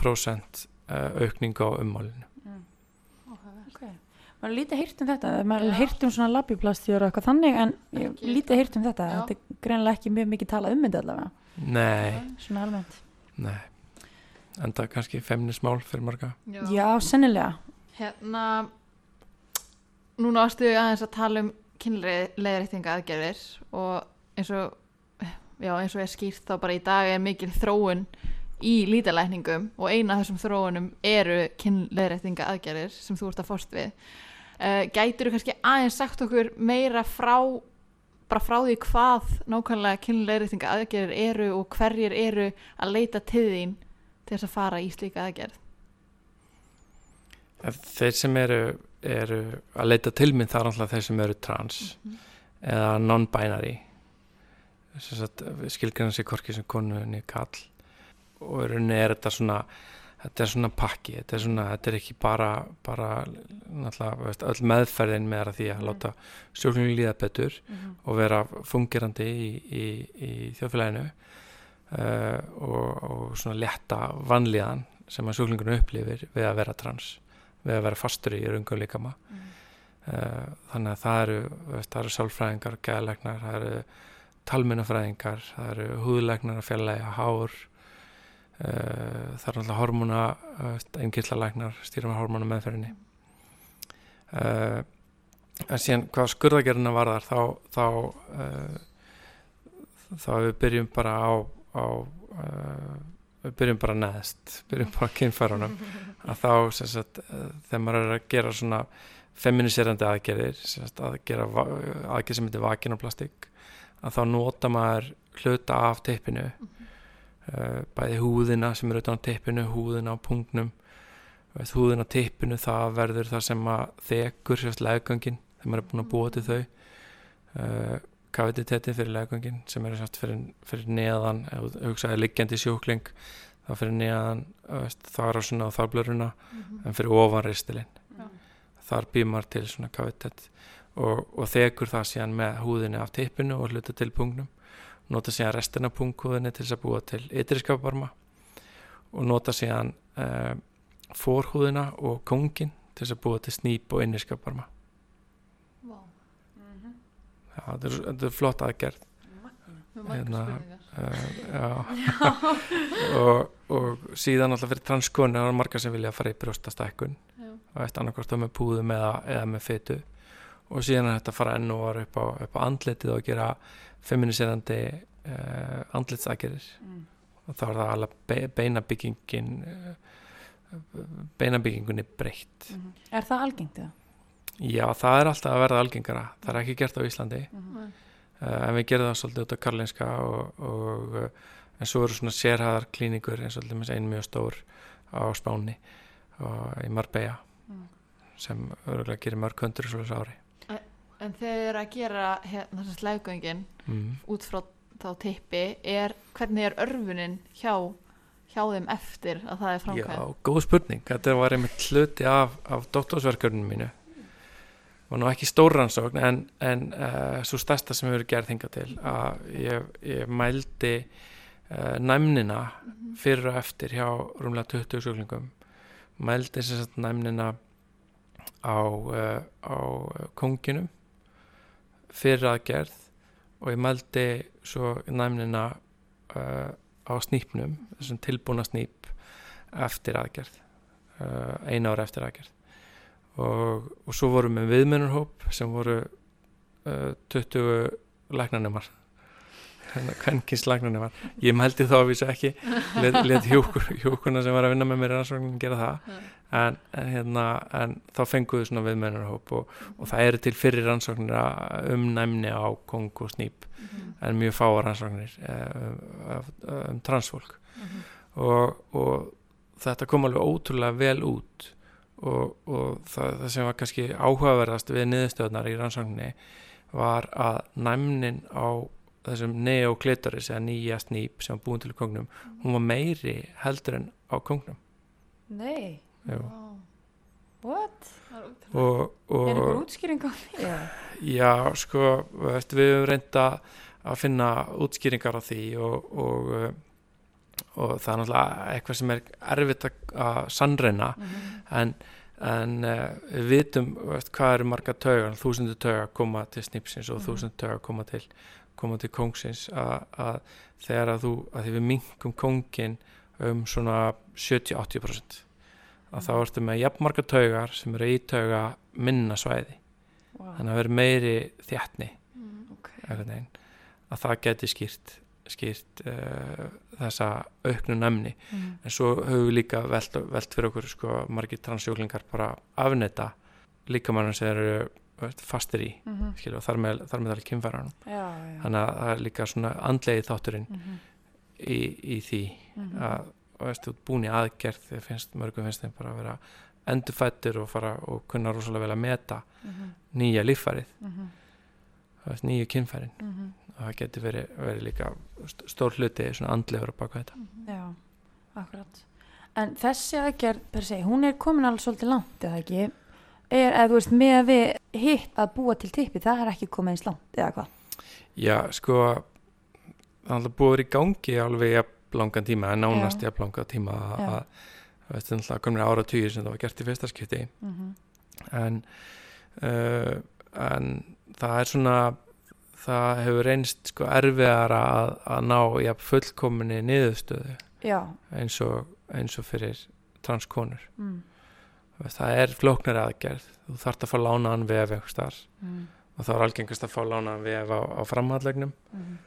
prósent uh, aukning á ummálinu. Mm. Áhugavert. Ok, maður lítið heyrt um þetta maður heyrt um svona labjuplastjör og eitthvað þannig en lítið heyrt um þetta. Já. þetta er greinilega ekki mjög mikið talað um þetta allavega. Nei, svona almennt. Nei. En það er kannski femnismál fyrir marga. Já. Já, sennilega. Hérna Núna ástu aðeins að tala um kynleðrættinga aðgerðir og eins og já, eins og er skýrt þá bara í dag er mikil þróun í lítalækningum og eina af þessum þróunum eru kynleðrættinga aðgerðir sem þú ert að fórst við. Uh, Gætur þú kannski aðeins sagt okkur meira frá bara frá því hvað nákvæmlega kynleðrættinga aðgerðir eru og hverjir eru að leita til þín til þess að fara í slíka aðgerð? Þeir sem eru, eru að leita til minn það er alltaf þeir sem eru trans eða non-binary skilgræna sér korki sem konu niður kall og rauninni er þetta svona þetta er svona pakki, þetta er svona þetta er ekki bara, bara veist, öll meðferðin með því að Mm. láta sjúklingin líða betur Mhm. og vera fungerandi í, í, í þjóðfélaginu uh, og, og svona létta vanlíðan sem að sjúklingunum upplifir við að vera trans við að vera fastur í rungum líkama Mhm. uh, þannig að það eru veist, það eru sálfræðingar, gæðlegnar það eru talmennafræðingar það eru húðlegnar að fjallega hár uh, það eru alltaf hormóna eingillarlegnar stýrum hormóna meðferðinni uh, en síðan hvað skurðagerina varðar þá þá, uh, þá við byrjum bara á, á uh, við byrjum bara neðst byrjum bara á kynfærunum. Að þá sagt, uh, þegar maður er að gera svona feminiserandi aðgerðir að gera aðgerð sem heitir vakinoplastik að þá nota maður hluta af teipinu uh, bæði húðina sem er utan á teipinu húðina á veist, húðina á teipinu það verður það sem að þekur sérst leggöngin þegar maður er búin að búa til þau. Uh, kavititetin fyrir leggöngin sem er sérst fyrir, fyrir neðan hugsaði liggjandi sjúkling þá fyrir neðan veist, þar á svona þarblöruna en fyrir ofan ristilinn. Já. þar býr maður til svona kavitet og, og þekur það síðan með húðinni af teipinu og hluta til punktnum nota síðan restina af punkthúðinni til þess að búa til ytriskaparma og nota síðan uh, fórhúðina og kongin til þess að búa til snýp og inniskaparma. Vá, Já, þetta er, þetta er flott aðgerð. Hérna, uh, já. og, og síðan alltaf fyrir transkonu það er margar sem vilja fara í brjóstastækkun Já. og eftir annarkvært þá með púðum eða, eða með fytu og síðan er þetta að fara enn og var upp á, upp á andlitið og gera feminiserandi uh, andlitsakirir Mm. og þá er það alveg be, beinabyggingin uh, beinabyggingunni breytt Mhm. Er það algengt eða? já það er alltaf að verða algengara það er ekki gert á Íslandi Mhm. uh, en við gerum það svolítið út á Karlinska og, og uh, en svo eru svona sérhæðar klíningur eins og alltaf einn mjög stór á Spáni og í Marbella Mm. sem örgulega gerir mörg hundur svo þessu ári En þegar þið eru að gera hérna þessar slæðgöngin mm. út frá þá tippi er, hvernig er örfunin hjá, hjá þeim eftir að það er Já, framkvæð? góð spurning. Þetta var einmitt hluti af, af doktorsverkefninu mínu. Og nú ekki stórrannsókn en, en uh, svo stærsta sem hefur gerð hingað til að ég, ég mældi uh, næmnina fyrir og eftir hjá rúmlega 20 sjúklingum. Mældi sem sagt næmnina á, uh, á konginum fyrir aðgerð og ég mældi svo næmnina uh, á snýpnum þessum tilbúna snýp eftir aðgerð uh, eina ára eftir aðgerð. Og, og svo vorum við viðmennurhóp sem voru uh, 20 læknanemar kvenkins læknanemar ég mældi þá að vísa ekki let, let hjókur, hjókuna sem var að vinna með mér rannsóknin gera það. En, en, hérna, en þá fenguðu svona viðmennurhóp og, og það eru til fyrir rannsóknir um næmni á kong og snýp en mjög fáa rannsóknir uh, um transfólk. Og, og þetta kom alveg ótrúlega vel út. Og, og það, það sem var kannski áhugaverðast við niðurstöðnar í rannsókninni var að næmnin á þessum neoklitoris eða nýja snýp sem var búin til í kongnum hún var meiri heldur en á kongnum Nei, Jú. what? og, Er einhver og útskýring á því? já sko veist, við höfum reynda að finna útskýringar á því og, og, og það er náttúrulega eitthvað sem er erfitt að- að sannreina en, en uh, við vitum veist, hvað eru marga taugar, þúsundu taugar koma til snipsins og Mhm. þúsundu taugar koma til koma til kongsins að, þegar að þú, að því við minkum kongin um svona 70-80% að þá Mhm. ertu með jafnmarga taugar sem eru í tauga minna svæði Wow. þannig að vera meiri þjættni Ok. einhvern veginn að það geti skýrt skýrt uh, þessa auknu nefni Mm. en svo höfum við líka velt, velt fyrir okkur sko margir transjúklingar bara afneta líkamannum sem eru fastir í Mhm. skilur, og þar með, þar með alveg kynfæranum Já, já. þannig að það er líka svona andlegi þátturinn Mhm. í, í því Mhm. að og veist, búin í aðgerð þegar finnst, mörgum finnst þeim bara að vera endurfættur og fara og kunna rosalega vel að meta Mhm. nýja líffærið, Mhm. veist, nýju kynfærin Mhm. og það getur verið, verið líka st- stór hluti svona andlegur á baka þetta Já, akkurat. En þessi aðgerð per se, hún er komin alveg svolítið langt, eða ekki? Er, eða þú veist, með að við hitt að búa til tippi, það er ekki komið eins langt, eða hvað? Já, sko það er alltaf búið að vera í gangi alveg jafn langan tíma, en nánast jafn langan tíma að, Já. að þú veist, alltaf komin ára tugir sem það var gert í fyrsta skipti Mm en uh, en það er svona það hefur reynst sko erfiðara að, að ná jafn fullkominni niðurstöðu eins og, eins og fyrir transkonur Mm. Það er flóknari aðgerð. Þú þarft að fá lánaðan vef Mm. og það er algengast að fá lánaðan vef á, á framhallegnum Mm.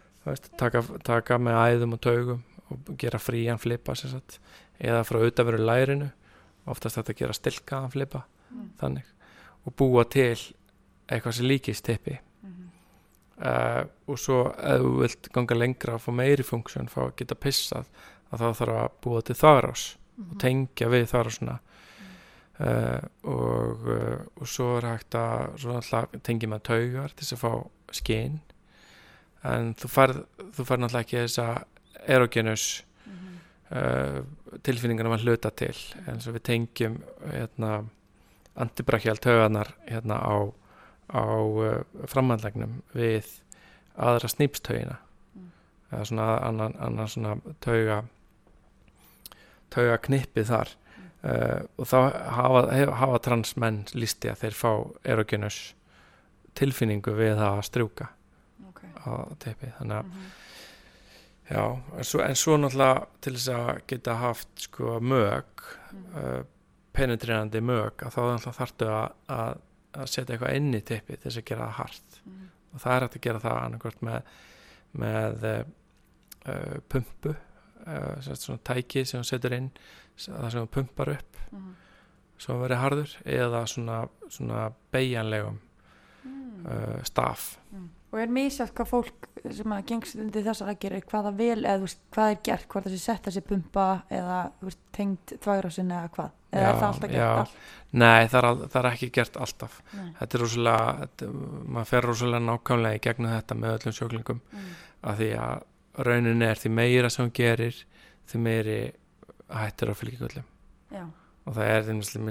Taka, taka með æðum og taugum og gera frían flipa sagt, eða frá auðvitaðveru lærinu. Oftast þetta að gera stilkaðan flipa Mm. þannig. Og búa til eitthvað sem líkist tippi. Uh, og svo ef þú vilt ganga lengra og fá meiri funksjón fá að geta pissað að þá þarf að búa til þarás og tengja við þarásuna uh, og, uh, og svo er hægt að svo tengja með taugar til þess að fá skinn en þú færð þú færð náttúrulega ekki þessa erogenus Mhm. uh, tilfinningarna maður hluta til eins og við tengjum hérna, antibrachial taugarnar hérna á, á framhandlegnum við aðra snýpstaugina Mm. eða svona annan, annan svona tauga tauga knippið þar uh, og þá hafa, hafa transmenn lísti að þeir fá erogenus tilfinningu við að strjúka Ok. á teipið þannig að Mhm. Já, en svo, en svo náttúrulega til þess að geta haft sko mög, Mhm. uh, penetrerandi mög, að þá náttúrulega þarftu að, að, að setja eitthvað inn í tippi til þess að gera það hart og það er hægt að gera það annarkvort með, með uh, pumpu svona tæki sem hún setur inn það sem hún pumpar upp svo hann verið harður eða svona, svona beigjanlegum uh, staf Og er misjátt hvað fólk sem að gengst undir þess aðgerið, hvaða vel eða veist, hvað er gert, hvort þessi setta sér pumpa eða veist, tengt þvægrasin eða hvað, eða Já, er það alltaf gert já. allt? nei það er, al- það er ekki gert alltaf Nei. þetta er þetta, maður fer rosalega nákvæmlega í gegnum þetta með öllum sjóklingum Mm. af því að rauninni er því meira sem hún gerir því meiri hættir á Já, og það er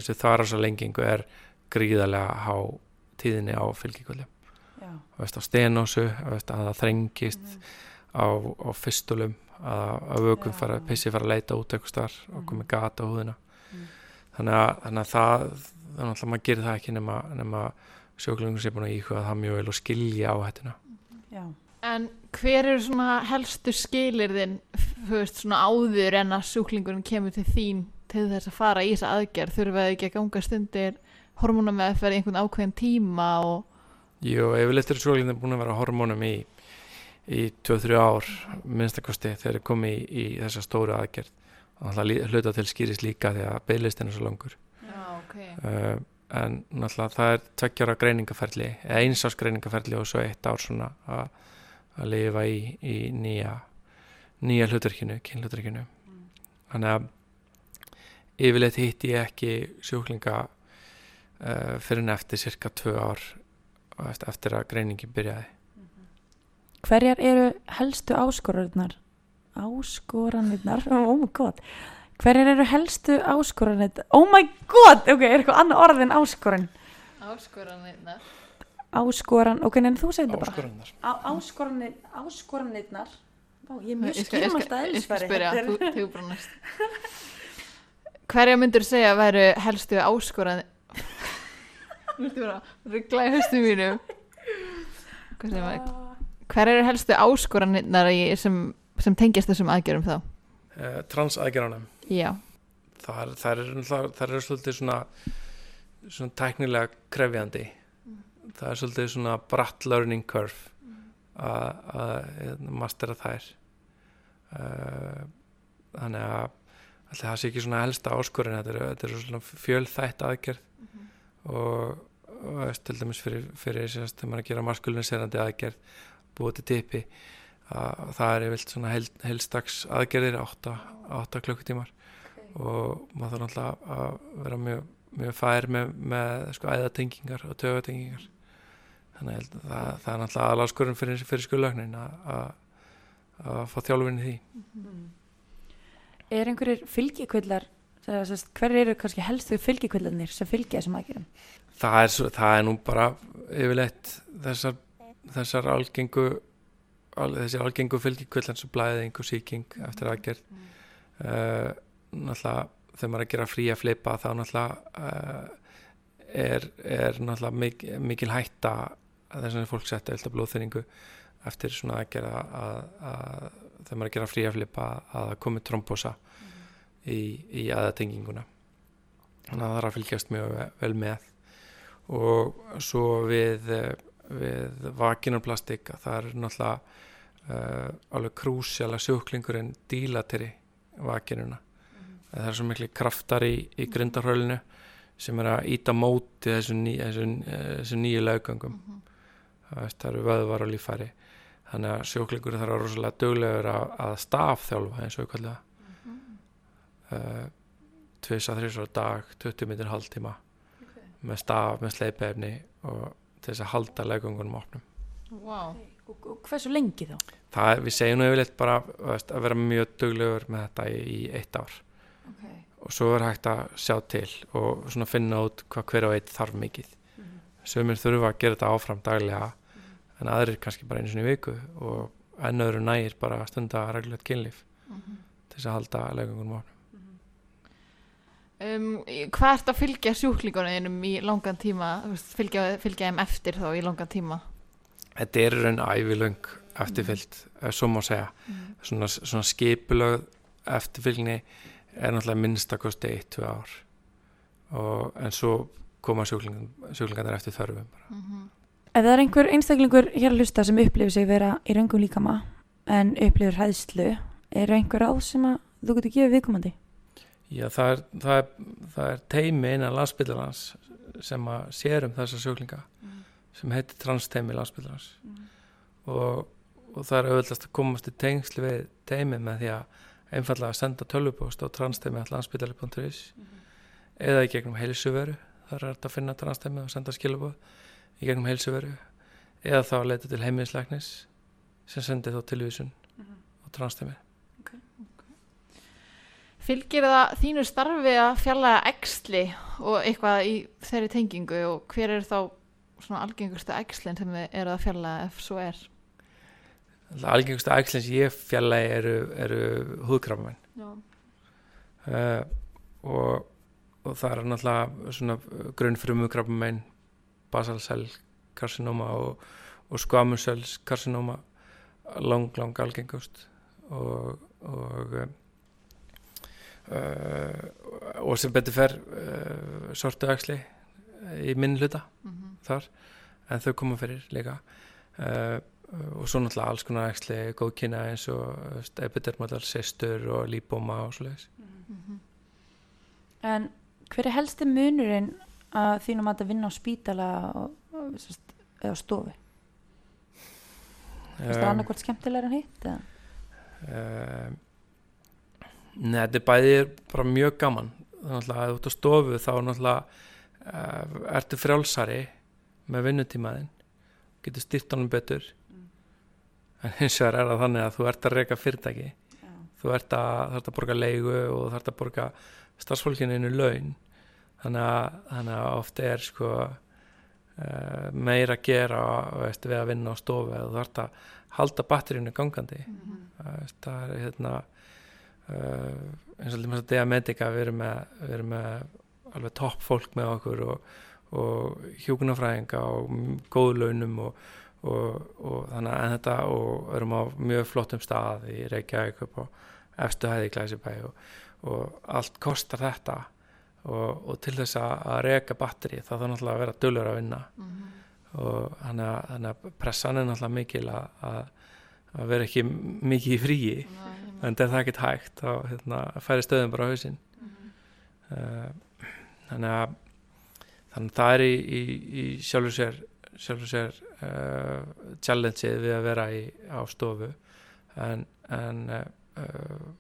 því að þvara svo lengingu er gríðarlega há tíðinni á veist, á stenósu, veist, að það þrengist Mm. á, á fystulum að, að vökum fara, pissi fara að leita út eitthvað starf og Mhm. komið gata á húðina Mm. þannig að, þannig að það þannig að maður gerir það ekki nema, nema sjóklingur sé búin að íhuga það mjög vel og skilja á hættina Já. En hver eru svona helstu skilirðin veist, svona áður en að sjúklingurinn kemur til þín til þess að fara í þessa aðgerð? Þurfa þau ekki að ganga stundir hormóna með í einhvern ákveðin tíma og Jú, yfirleitt eru sjóklingur búin að vera hormónum í, í 2-3 ár minnstakosti þegar þeir komi í, í þessa stóru aðgerð. Og það hluta til skýris líka því að beðlistin er svo langur. Já, ok. Uh, en náttúrulega það er tveggjara greiningaferli eða einsás greiningaferli og svo eitt ár svona að að lifa í, í nýja nýja hlutverkinu, kynhlutverkinu þannig að yfirleitt hitti ég ekki sjúklinga uh, fyrir en eftir cirka tvö ár eftir, eftir að greiningin byrjaði Hverjar eru helstu áskoranirnar? Áskoranirnar? Oh my god. Hverjar eru helstu áskoranirnar? Oh my god! Ok, er eitthvað annað orð en áskoran? Áskoranirnar Áskoran, ok, en þú segir þetta bara. áskoranir, áskoranirnar. Ó, ég er mjög Ég skal elsfæri. Hverja myndur segja að væru helstu að ruggla í höstu mínu Hvað segir maður? Hver eru helstu áskoranirnar í, sem, sem tengjast þessum aðgjörum þá? uh, transaðgerðanum Já, það, það, er, það, það er svolítið svona svona tæknilega krefjandi það er svolítið svona bratt learning curve að hérna, mastera þær. Uh, þannig að ætli það sé ekki svona helsta áskorinn þetta er, þetta er svona fjölþætt aðgerð. Og, og veist, til dæmis fyrir, fyrir sérst, þegar maður að gera maskuliniserandi aðgerð búið til tippi að það er yfirlt svona hel, helstags aðgerðir 8, 8 klukkutímar. Og maður þarf náttúrulega að vera mjög, mjög fær með, með sko, æðatengingar og tögatengingar þannig að það, það er náttúrulega aðláskurinn fyrir, fyrir skulögnin að að fá þjálfinni því. Er einhverjir fylgikvillar, hver eru kannski helstu fylgikvillarnir sem fylgja þessum aðgerðum? það er, það er nú bara yfirleitt þessar, þessar algengu al, þessar algengu fylgikvillan sem blæðing og sýking eftir aðgerð. Uh, náttúrulega þegar maður er að gera fría flipa þá náttúrulega uh, er, er náttúrulega mik mikil hætta þess að fólk setja eitthvað blóðþyringu eftir svona að, að, að þegar maður er að gera fría flipa að komi trombósa í, í aðatenginguna. Þannig að það er að fylgjast mjög ve- vel með. Og svo við, við vaginarplastik að það er náttúrulega uh, alveg krúsjala sjúklingurinn dílateri vaginuna. Það er svo miklu kraftar í, í grindarhölinu sem er að íta móti þessu, ný, þessu, eh, þessu nýju laugangum það veist, það eru vöðvar og líffæri þannig að sjúklingurinn þarf að rosalega duglegur að, að stafþjálfa eins og við kallum það. Uh, tvisa, þrjusar á dag 20 minnir hálftíma. Með staf, með sleipefni og til þess að halda legungunum opnum. Wow. Og, og hversu lengi þá? það er, við segjum nú yfirleitt bara veist, að vera mjög duglegur með þetta í, í eitt ár. Okay. og svo er hægt að sjá til og svona finna út hvað hver og eitt þarf mikið. Sömur þurfa að gera þetta áfram daglega en aðrir kannski bara einu í viku og enn öðru nægir bara að stunda reglulegt kynlíf til þess að halda legungunum opnum. Um, Hvað ert að fylgja sjúklingunum í langan tíma? Fylgja, fylgja þeim eftir þá í langan tíma? Þetta er raun ævilöng eftirfyllt, ef svo má segja. Svona, svona skipulög eftirfylgni er náttúrulega minnstakosti eitt, tvö ár. Og, en svo koma sjúklingarnir eftir þörfum Mm -hmm. Ef það er einhver einstaklingur hér að hlusta sem upplifir sig vera í röngum líkama en upplifir hæðslu, eru einhver ráð sem að þú getur gefið viðkomandi? Já, það er, það er, það er teimi innan landsbygglarans sem að sér um þessa sjúklinga sem heitir transteimi landsbygglarans og, og það er auðvitað að komast í tengsli við teimi með því að einfallega að senda tölvupóst á transteimi.landsbygglarli.is eða í gegnum heilsuveru þar er þetta að finna transteimi og senda skilabóð í gegnum heilsuveru eða þá að leita til heimilisleiknis sem sendir þá tilvísun á transteimi Fylgir það þínu starfi að fjalla æxli og eitthvað í þeirri tengingu og hver er þá svona algengustu æxlin sem þið eru að fjalla ef svo er? Algengustu æxlinn sem ég fjalla eru, eru húðkrafamenn uh, og, og það er náttúrulega svona grunnfrumu krabbamein basalsel karsinóma og, og skvamusels karsinóma lang, lang algengust. Og og uh, og sem betur fer uh, sortu axli í minn hluta Mm þar en þau koma fyrir líka. Uh, og svo náttúrulega alls konar axli góðkynna eins og epidermadal sestur og líbóma og svoleiðis. -hmm. En hver er helsti munurinn að þínum að vinna á spítala og, og, sest, eða á stofu? Er það Um, annarkvæmt skemmtilega en hitt? uh, Nei, þetta er bæði bara mjög gaman. Þannig að ert á stofu þá náttúrulega uh, ertu frjálsari með vinnutímaðin getur styrt honum betur. En hins vegar er það þannig að þú ert að reyka fyrirtæki. Þú ert að, ert að borga leigu og þú ert að borga starfsfólkinu innu laun þannig að, þannig að oft er sko uh, meira að gera veist, við að vinna á stofu eða þú ert að halda batterínu gangandi. Það veist, það er hérna uh, eins og alltaf að Diametika við erum með, við erum með alveg topp fólk með okkur og, og hjúkunarfræðinga og góðu launum og, og, og þannig að þetta og erum á mjög flottum stað í Reykjavík upp á efstu hæði í Glæsibæ og, og allt kostar þetta og, og til þess að, reka batteri þá þarf náttúrulega að vera dölur að vinna. Og þannig að, þannig að pressan er náttúrulega mikil að, vera ekki mikið í fríi. En það er ekkert hægt þá hérna, færi stöðum bara á hausinn. Uh, þannig að þannig að það er í, í, í sjálfur sér sjálfur sér uh, challengeið við að vera í, á stofu. En en, uh,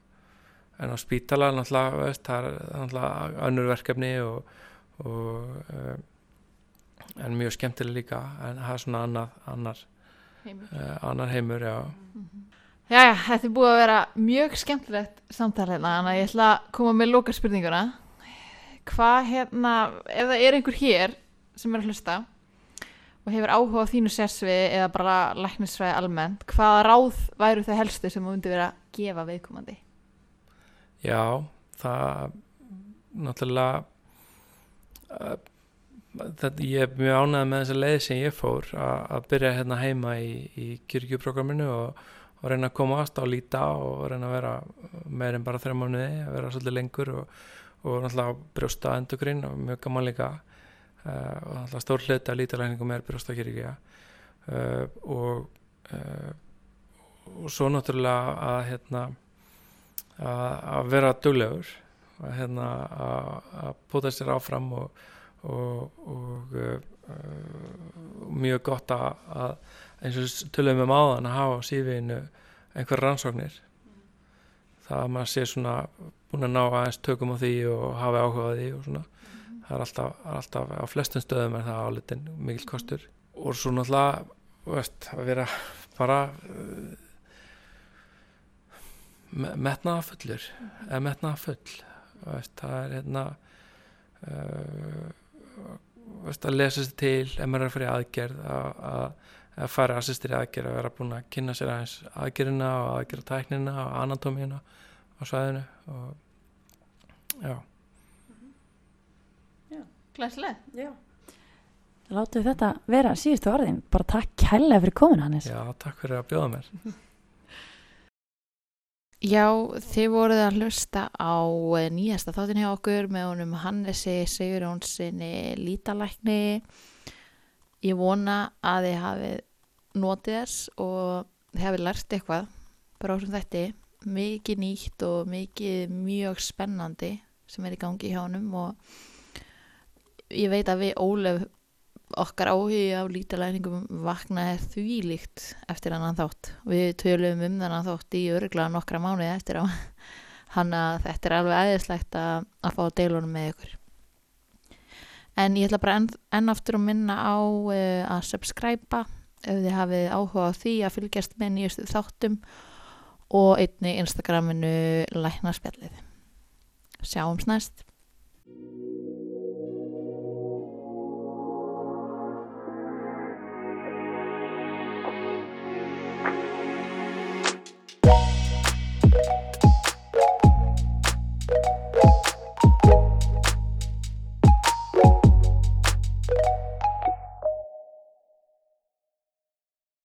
en á spítala náttúrulega veist, það er náttúrulega önnur verkefni og, og uh, en mjög skemmtileg líka en það er svona annar annar, uh, annar heimur já Jæja, þetta er búið að vera mjög skemmtilegt samtal hérna, að ég ætla að koma með loka spurninguna. Hvað hérna, ef það er einhver hér sem er að hlusta og hefur áhuga á þínu sérsviði eða bara læknisfræði almennt, hvaða ráð væru það helstu sem þú myndi vera að gefa viðkomandi? Já, það náttúrulega uh, þetta, ég er mjög ánægð með þessa leið sem ég fór að byrja hérna heima í, í kirkjuprogramminu og, og reyna að komast á líta og reyna að vera meir en bara þrjá mánuði, að vera svolítið lengur og, og náttúrulega brjósta endurgrinn og mjög gaman líka. Uh, og náttúrulega stór hluti að lítalækningum er brjósta kirkja uh, og uh, og svo náttúrulega að hérna að vera duglegur að hérna að búta sér áfram og, og, og uh, mjög gott að, eins og tölum við máðan að hafa á sífiðinu einhver rannsóknir. Það að maður sé svona búin að ná aðeins tökum á því og hafa áhuga á því og svona. Það er alltaf, er alltaf á flestum stöðum er það álitin mikil kostur. Og svo náttúrulega veist, að vera bara uh, me- metnaða fullur eða metnaða full veist, það er hérna uh, veist, að lesa sér til ef maður er að fyrir aðgerð að, fara assistir í aðgerð að vera búin að kynna sér aðeins aðgerðina og aðgerða tæknina og anatómíuna á svæðinu og já, Glæslega. Já. Við þetta vera síðustu orðin. Bara takk kærlega fyrir komin Hannes. já, takk fyrir að bjóða mér Já, þið voruð að hlusta á eh, nýjasta þáttin hjá okkur með honum Hannesi Sigurjónsinni lítalækni. Ég vona að þið hafið notið þess og þið hafið lært eitthvað bara á þessum þætti. Mikið nýtt og mikið mjög spennandi sem er í gangi hjá honum og ég veit að við Ólef okkar áhugi á lítalæningum vaknaði því líkt eftir annan þátt. Við tölum um þennan þátt í örgla nokkra mánuði eftir á hann að þetta er alveg aðeinslegt að, að fá deilunum með ykkur. En ég ætla bara enn, enn aftur að minna á uh, að subscriba ef þið hafið áhuga á því að fylgjast með nýjastu þáttum og einni Instagraminu læknarspjallið. Sjáumst næst.